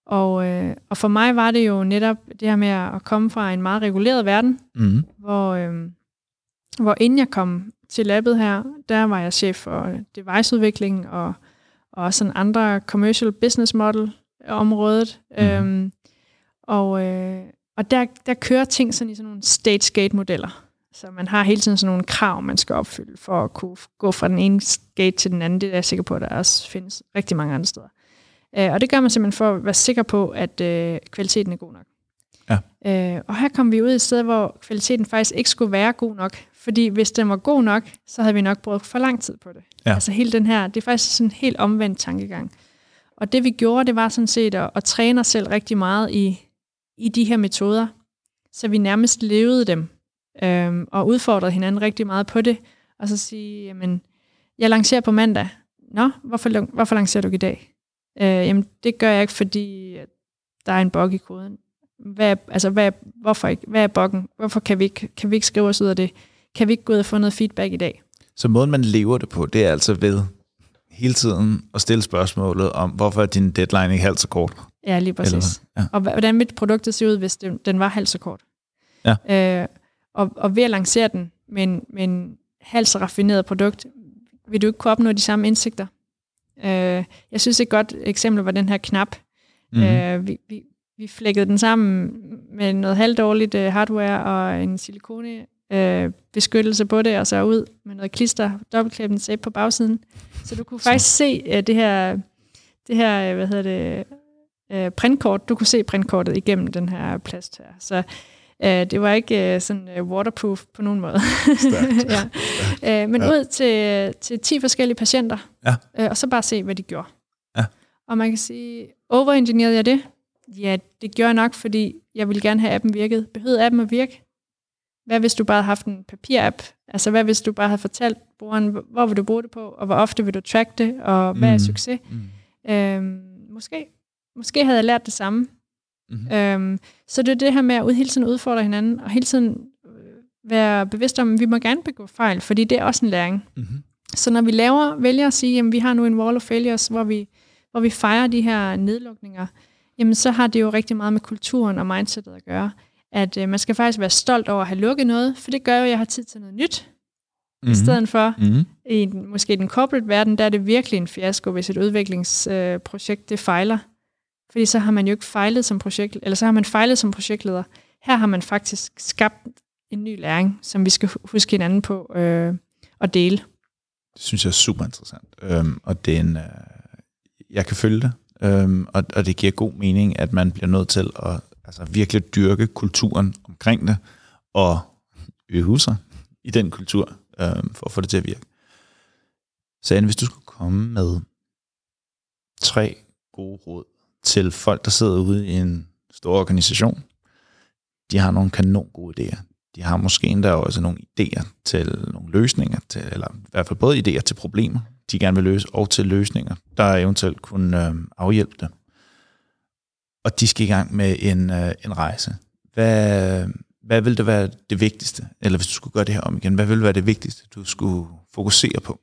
og, øh, og for mig var det jo netop det her med at komme fra en meget reguleret verden, Mm-hmm. hvor, øhm, hvor inden jeg kom til labbet her, der var jeg chef for deviceudvikling og, og sådan andre commercial business model området. Mm. Øhm, og og, og der, der kører ting sådan i sådan nogle stage-gate-modeller. Så man har hele tiden sådan nogle krav, man skal opfylde for at kunne gå fra den ene gate til den anden. Det er jeg sikker på, at der også findes rigtig mange andre steder. Øh, og det gør man simpelthen for at være sikker på, at øh, kvaliteten er god nok. Ja. Øh, og her kom vi ud i et sted, hvor kvaliteten faktisk ikke skulle være god nok. Fordi hvis den var god nok, så havde vi nok brugt for lang tid på det. Ja. Altså hele den her, det er faktisk sådan en helt omvendt tankegang. Og det vi gjorde, det var sådan set at, at træne os selv rigtig meget i, i de her metoder, så vi nærmest levede dem, øhm, og udfordrede hinanden rigtig meget på det, og så sige, jamen, jeg lancerer på mandag. Nå, hvorfor, hvorfor lancerer du i dag? Øh, jamen, det gør jeg ikke, fordi der er en bug i koden. Hvad altså, hvad hvorfor ikke? Hvad er buggen? Hvorfor kan vi, ikke, kan vi ikke skrive os ud af det? Kan vi ikke gå ud og få noget feedback i dag? Så måden, man lever det på, det er altså ved hele tiden at stille spørgsmålet om, hvorfor er din deadline ikke halvt så kort? Ja, lige præcis. Eller? Ja. Og hvordan mit produktet ser ud, hvis den, den var halvt så kort. Ja. Øh, og, og ved at lancere den med en, med en halvt så raffineret produkt, vil du ikke kunne opnå de samme indsigter. Øh, jeg synes et godt eksempel var den her knap. Mm-hmm. Øh, vi, vi, vi flækkede den sammen med noget halvdårligt øh, hardware og en silikone øh, beskyttelse på det, og så ud med noget klister, dobbeltklæbende tape på bagsiden. Så du kunne faktisk se øh, det her, det her, øh, hvad hedder det, øh, printkort. Du kunne se printkortet igennem den her plast her. Så øh, det var ikke øh, sådan øh, waterproof på nogen måde. ja. øh, men Ja. ud til, til 10 forskellige patienter, Ja. øh, og så bare se, hvad de gjorde. Ja. Og man kan sige, overengineerede jeg det? Ja, det gjorde jeg nok, fordi jeg ville gerne have appen virket. Behøvede appen at virke? Hvad hvis du bare havde haft en papirapp? Altså, hvad hvis du bare havde fortalt brugeren, hvor- vil du bruge det på, og hvor ofte vil du track det, og hvad er Mm. succes? Mm. Øhm, måske. Måske havde jeg lært det samme. Mm-hmm. Øhm, så det er det her med at ud, hele tiden udfordre hinanden, og hele tiden øh, være bevidst om, at vi må gerne begå fejl, fordi det er også en læring. Mm-hmm. Så når vi laver, vælger at sige, at vi har nu en wall of failures, hvor vi, hvor vi fejrer de her nedlukninger, jamen så har det jo rigtig meget med kulturen og mindsetet at gøre. At øh, man skal faktisk være stolt over at have lukket noget, for det gør jo, at jeg har tid til noget nyt, mm-hmm. i stedet for Mm-hmm. i den, måske den corporate verden, der er det virkelig en fiasko, hvis et udviklingsprojekt øh, projekt, det fejler. Fordi så har man jo ikke fejlet som projekt, eller så har man fejlet som projektleder. Her har man faktisk skabt en ny læring, som vi skal huske hinanden på øh, at dele. Det synes jeg er super interessant. Øhm, og det er en, øh, jeg kan følge det, øhm, og, og det giver god mening, at man bliver nødt til at altså, virkelig dyrke kulturen omkring det, og øve sig i den kultur, øhm, for at få det til at virke. Så Anne, hvis du skulle komme med tre gode råd til folk, der sidder ude i en stor organisation, de har nogle kanon gode idéer. De har måske endda også nogle idéer til nogle løsninger, til, eller i hvert fald både idéer til problemer, de gerne vil løse, og til løsninger, der eventuelt kunne øh, afhjælpe det. Og de skal i gang med en, øh, en rejse. Hvad, hvad vil det være det vigtigste, eller hvis du skulle gøre det her om igen, hvad vil være det vigtigste, du skulle fokusere på?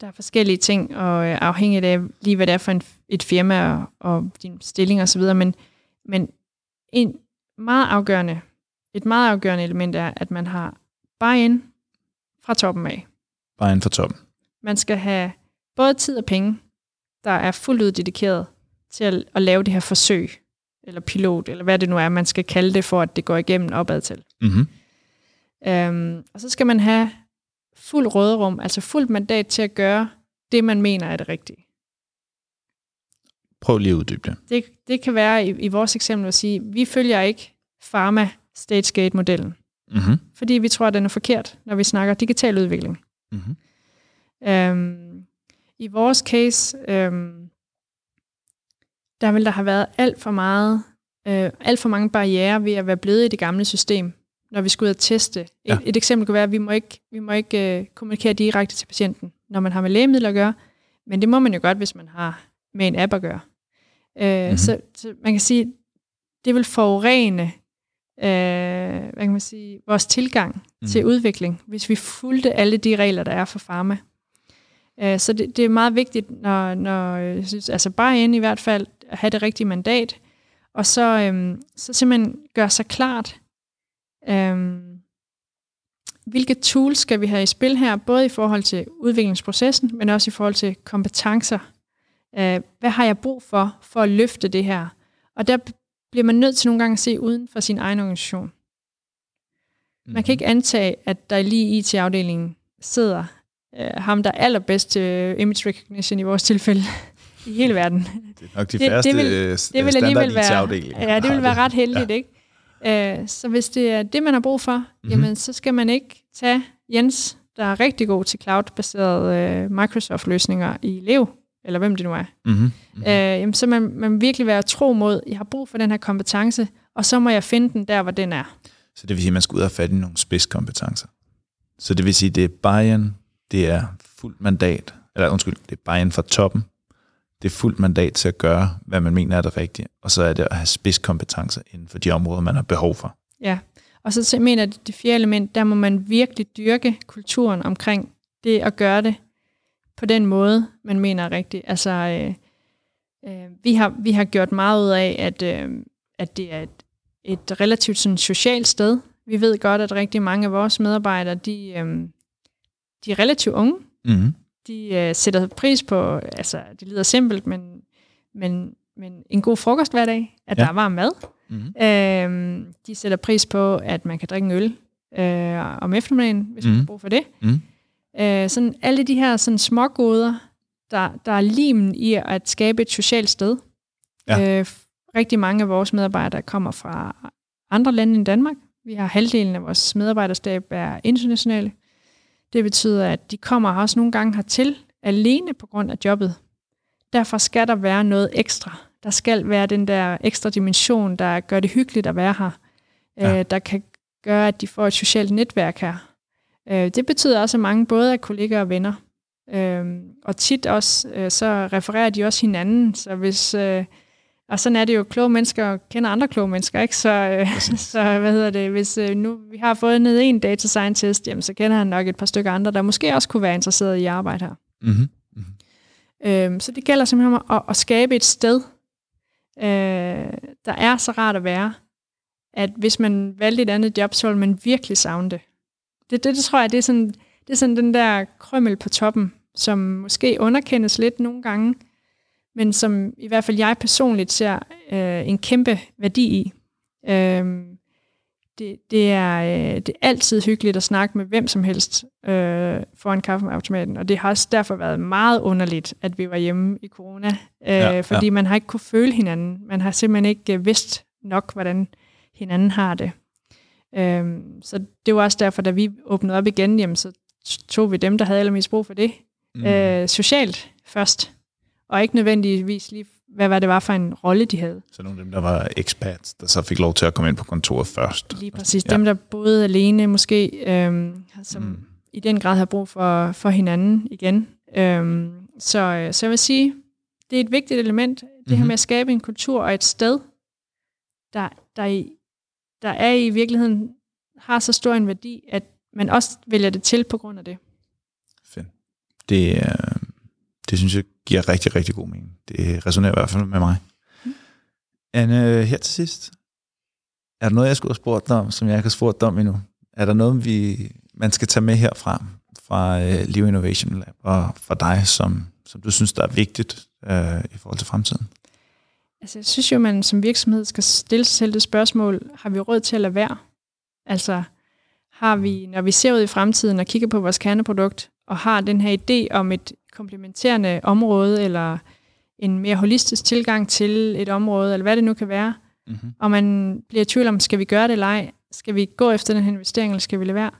Der er forskellige ting, og øh, afhængigt af lige, hvad det er for en, et firma og, og din stilling osv., men, men en meget afgørende, et meget afgørende element er, at man har buy-in fra toppen af. Buy-in fra toppen. Man skal have både tid og penge, der er fuldt ud dedikeret til at, at lave det her forsøg, eller pilot, eller hvad det nu er, man skal kalde det, for at det går igennem opad til. Mm-hmm. Øhm, og så skal man have fuld råderum, altså fuldt mandat til at gøre det, man mener er det rigtige. Prøv lige at uddybe det. Det, det kan være i, i vores eksempel at sige, vi følger ikke Pharma StageGate-modellen, Mm-hmm. fordi vi tror, at den er forkert, når vi snakker digital udvikling. Mm-hmm. Øhm, I vores case, øhm, der vil der have været alt for meget, øh, alt for mange barriere ved at være blevet i det gamle system, når vi skulle ud og teste. Et, Ja. et eksempel kunne være, at vi må ikke, vi må ikke øh, kommunikere direkte til patienten, når man har med lægemidler at gøre, men det må man jo godt, hvis man har med en app at gøre. Øh, Mhm. mm-hmm. så, så man kan sige, det vil forurene øh, hvad kan man sige, vores tilgang mm. til udvikling, hvis vi fulgte alle de regler, der er for pharma. Øh, så det, det er meget vigtigt, når, når jeg synes, altså bare ind i hvert fald, at have det rigtige mandat, og så, øhm, så simpelthen gøre sig klart, øhm, hvilke tools skal vi have i spil her, både i forhold til udviklingsprocessen, men også i forhold til kompetencer. Øh, hvad har jeg brug for, for at løfte det her? Og der bliver man nødt til nogle gange at se uden for sin egen organisation. Man kan ikke antage, at der lige i IT-afdelingen sidder øh, ham, der er allerbedst til øh, image recognition i vores tilfælde i hele verden. Det er nok de Det- det færreste vil- øh, Det vil alligevel være, standard-IT-afdelinger, ja, det vil være ret heldigt, ja. ikke? Øh, så hvis det er det, man har brug for, mm-hmm. jamen så skal man ikke tage Jens, der er rigtig god til cloud-baserede øh, Microsoft-løsninger i Lev, eller hvem det nu er. Mm-hmm. Mm-hmm. Øh, jamen, så man, man virkelig være tro mod, jeg har brug for den her kompetence, og så må jeg finde den der, hvor den er. Så det vil sige, at man skal ud og have fat i nogle spidskompetencer. Så det vil sige, at det er buy-in, det er fuldt mandat, eller undskyld, det er buy-in fra toppen, det er fuldt mandat til at gøre, hvad man mener er det rigtige, og så er det at have spidskompetencer inden for de områder, man har behov for. Ja, og så mener jeg, at det fjerde element, der må man virkelig dyrke kulturen omkring det at gøre det på den måde, man mener er rigtigt. Altså, øh, øh, vi, har, vi har gjort meget ud af, at, øh, at det er et, et relativt sådan, socialt sted. Vi ved godt, at rigtig mange af vores medarbejdere, de, øh, de er relativt unge. Mm-hmm. De øh, sætter pris på, altså det lyder simpelt, men, men, men en god frokost hver dag, at Ja. der er varm mad. Mm-hmm. Øhm, de sætter pris på, at man kan drikke en øl øh, om eftermiddagen, hvis mm. man Mhm. har brug for det. Mm. Øh, sådan alle de her sådan små goder, der, der er limen i at skabe et socialt sted. Ja. Øh, rigtig mange af vores medarbejdere kommer fra andre lande end Danmark. Vi har halvdelen af vores medarbejderstab er internationale. Det betyder, at de kommer også nogle gange hertil alene på grund af jobbet. Derfor skal der være noget ekstra. Der skal være den der ekstra dimension, der gør det hyggeligt at være her. Ja. Øh, der kan gøre, at de får et socialt netværk her. Øh, det betyder også, at mange både er kollegaer og venner. Øh, og tit også, øh, så refererer de også hinanden. Så hvis, øh, og sådan er det jo, kloge mennesker kender andre kloge mennesker, ikke? Så, øh, så hvad hedder det, hvis øh, nu vi har fået ned en data scientist, jamen, så kender han nok et par stykker andre, der måske også kunne være interesseret i at arbejde her. Mm-hmm. Øhm, så det gælder simpelthen om at, at skabe et sted, øh, der er så rart at være, at hvis man valgte et andet job, så ville man virkelig savne det. Det, det, det tror jeg, det er, sådan, det er sådan den der krømmel på toppen, som måske underkendes lidt nogle gange, men som i hvert fald jeg personligt ser øh, en kæmpe værdi i. Øhm, det, det, er, øh, det er altid hyggeligt at snakke med hvem som helst øh, foran kaffeautomaten, og det har også derfor været meget underligt, at vi var hjemme i corona, øh, Ja, fordi ja. man har ikke kunne føle hinanden. Man har simpelthen ikke øh, vidst nok, hvordan hinanden har det. Øhm, så det var også derfor, da vi åbnede op igen, jamen, så tog vi dem, der havde allermest brug for det, mm. øh, socialt først, og ikke nødvendigvis lige, hvad var det var for en rolle, de havde. Så nogle af dem, der var expats, der så fik lov til at komme ind på kontoret først. Lige præcis. Ja. Dem, der boede alene måske, øhm, som, Mm. mm. i den grad har brug for, for hinanden igen. Øhm, så, øh, så jeg vil sige, det er et vigtigt element, det mm-hmm. her Mhm. med at skabe en kultur og et sted, der, der, i, der er i virkeligheden, har så stor en værdi, at man også vælger det til på grund af det. Fedt. Det, øh, det synes jeg giver rigtig, rigtig god mening. Det resonerer i hvert fald med mig. Anne, her til sidst. Er der noget, jeg skulle have spurgt dig om, som jeg ikke har spurgt dig om endnu? Er der noget, vi, man skal tage med herfra, fra øh, uh, Liv Innovation Lab, og fra dig, som, som du synes, der er vigtigt uh, i forhold til fremtiden? Altså, jeg synes jo, man som virksomhed skal stille sig selv det spørgsmål, har vi råd til at lade være? Altså, har vi, når vi ser ud i fremtiden og kigger på vores kerneprodukt, og har den her idé om et komplementerende område, eller en mere holistisk tilgang til et område, eller hvad det nu kan være, Mm-hmm. og man bliver i tvivl om, skal vi gøre det eller ej? Skal vi gå efter den her investering, eller skal vi lade være?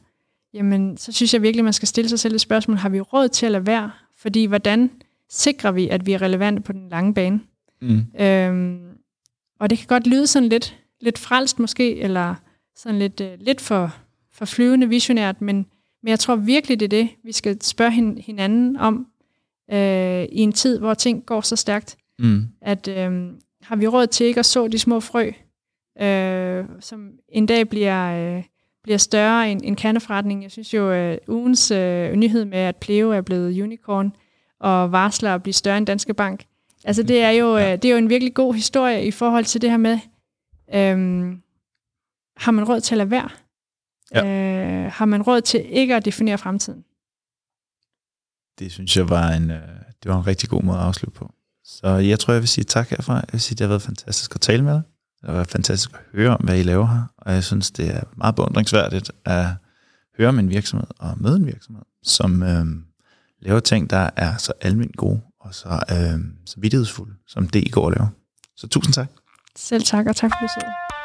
Jamen, så synes jeg virkelig, man skal stille sig selv det spørgsmål, har vi råd til at lade være? Fordi hvordan sikrer vi, at vi er relevante på den lange bane? Mm. Øhm, og det kan godt lyde sådan lidt, lidt frelst måske, eller sådan lidt, øh, lidt for, for flyvende visionært, men, men jeg tror virkelig, det er det, vi skal spørge hin, hinanden om øh, i en tid, hvor ting går så stærkt, Mm. at øh, har vi råd til ikke at så de små frø, øh, som en dag bliver, øh, bliver større end en kerneforretning. Jeg synes jo, øh, ugens øh, nyhed med, at Pleo er blevet unicorn, og varsler at blive større end Danske Bank, Altså det er jo, ja. det er jo en virkelig god historie i forhold til det her med, øhm, har man råd til at lade være? Ja. Øh, har man råd til ikke at definere fremtiden? Det synes jeg var en, øh, det var en rigtig god måde at afslutte på. Så jeg tror, jeg vil sige tak herfra. Jeg vil sige, det har været fantastisk at tale med dig. Det har været fantastisk at høre om, hvad I laver her. Og jeg synes, det er meget beundringsværdigt at høre om en virksomhed og møde en virksomhed, som øh, laver ting, der er så almindeligt gode og så, øh, så vidtighedsfulde, som det I går og laver. Så tusind tak. Selv tak, og tak for besøget.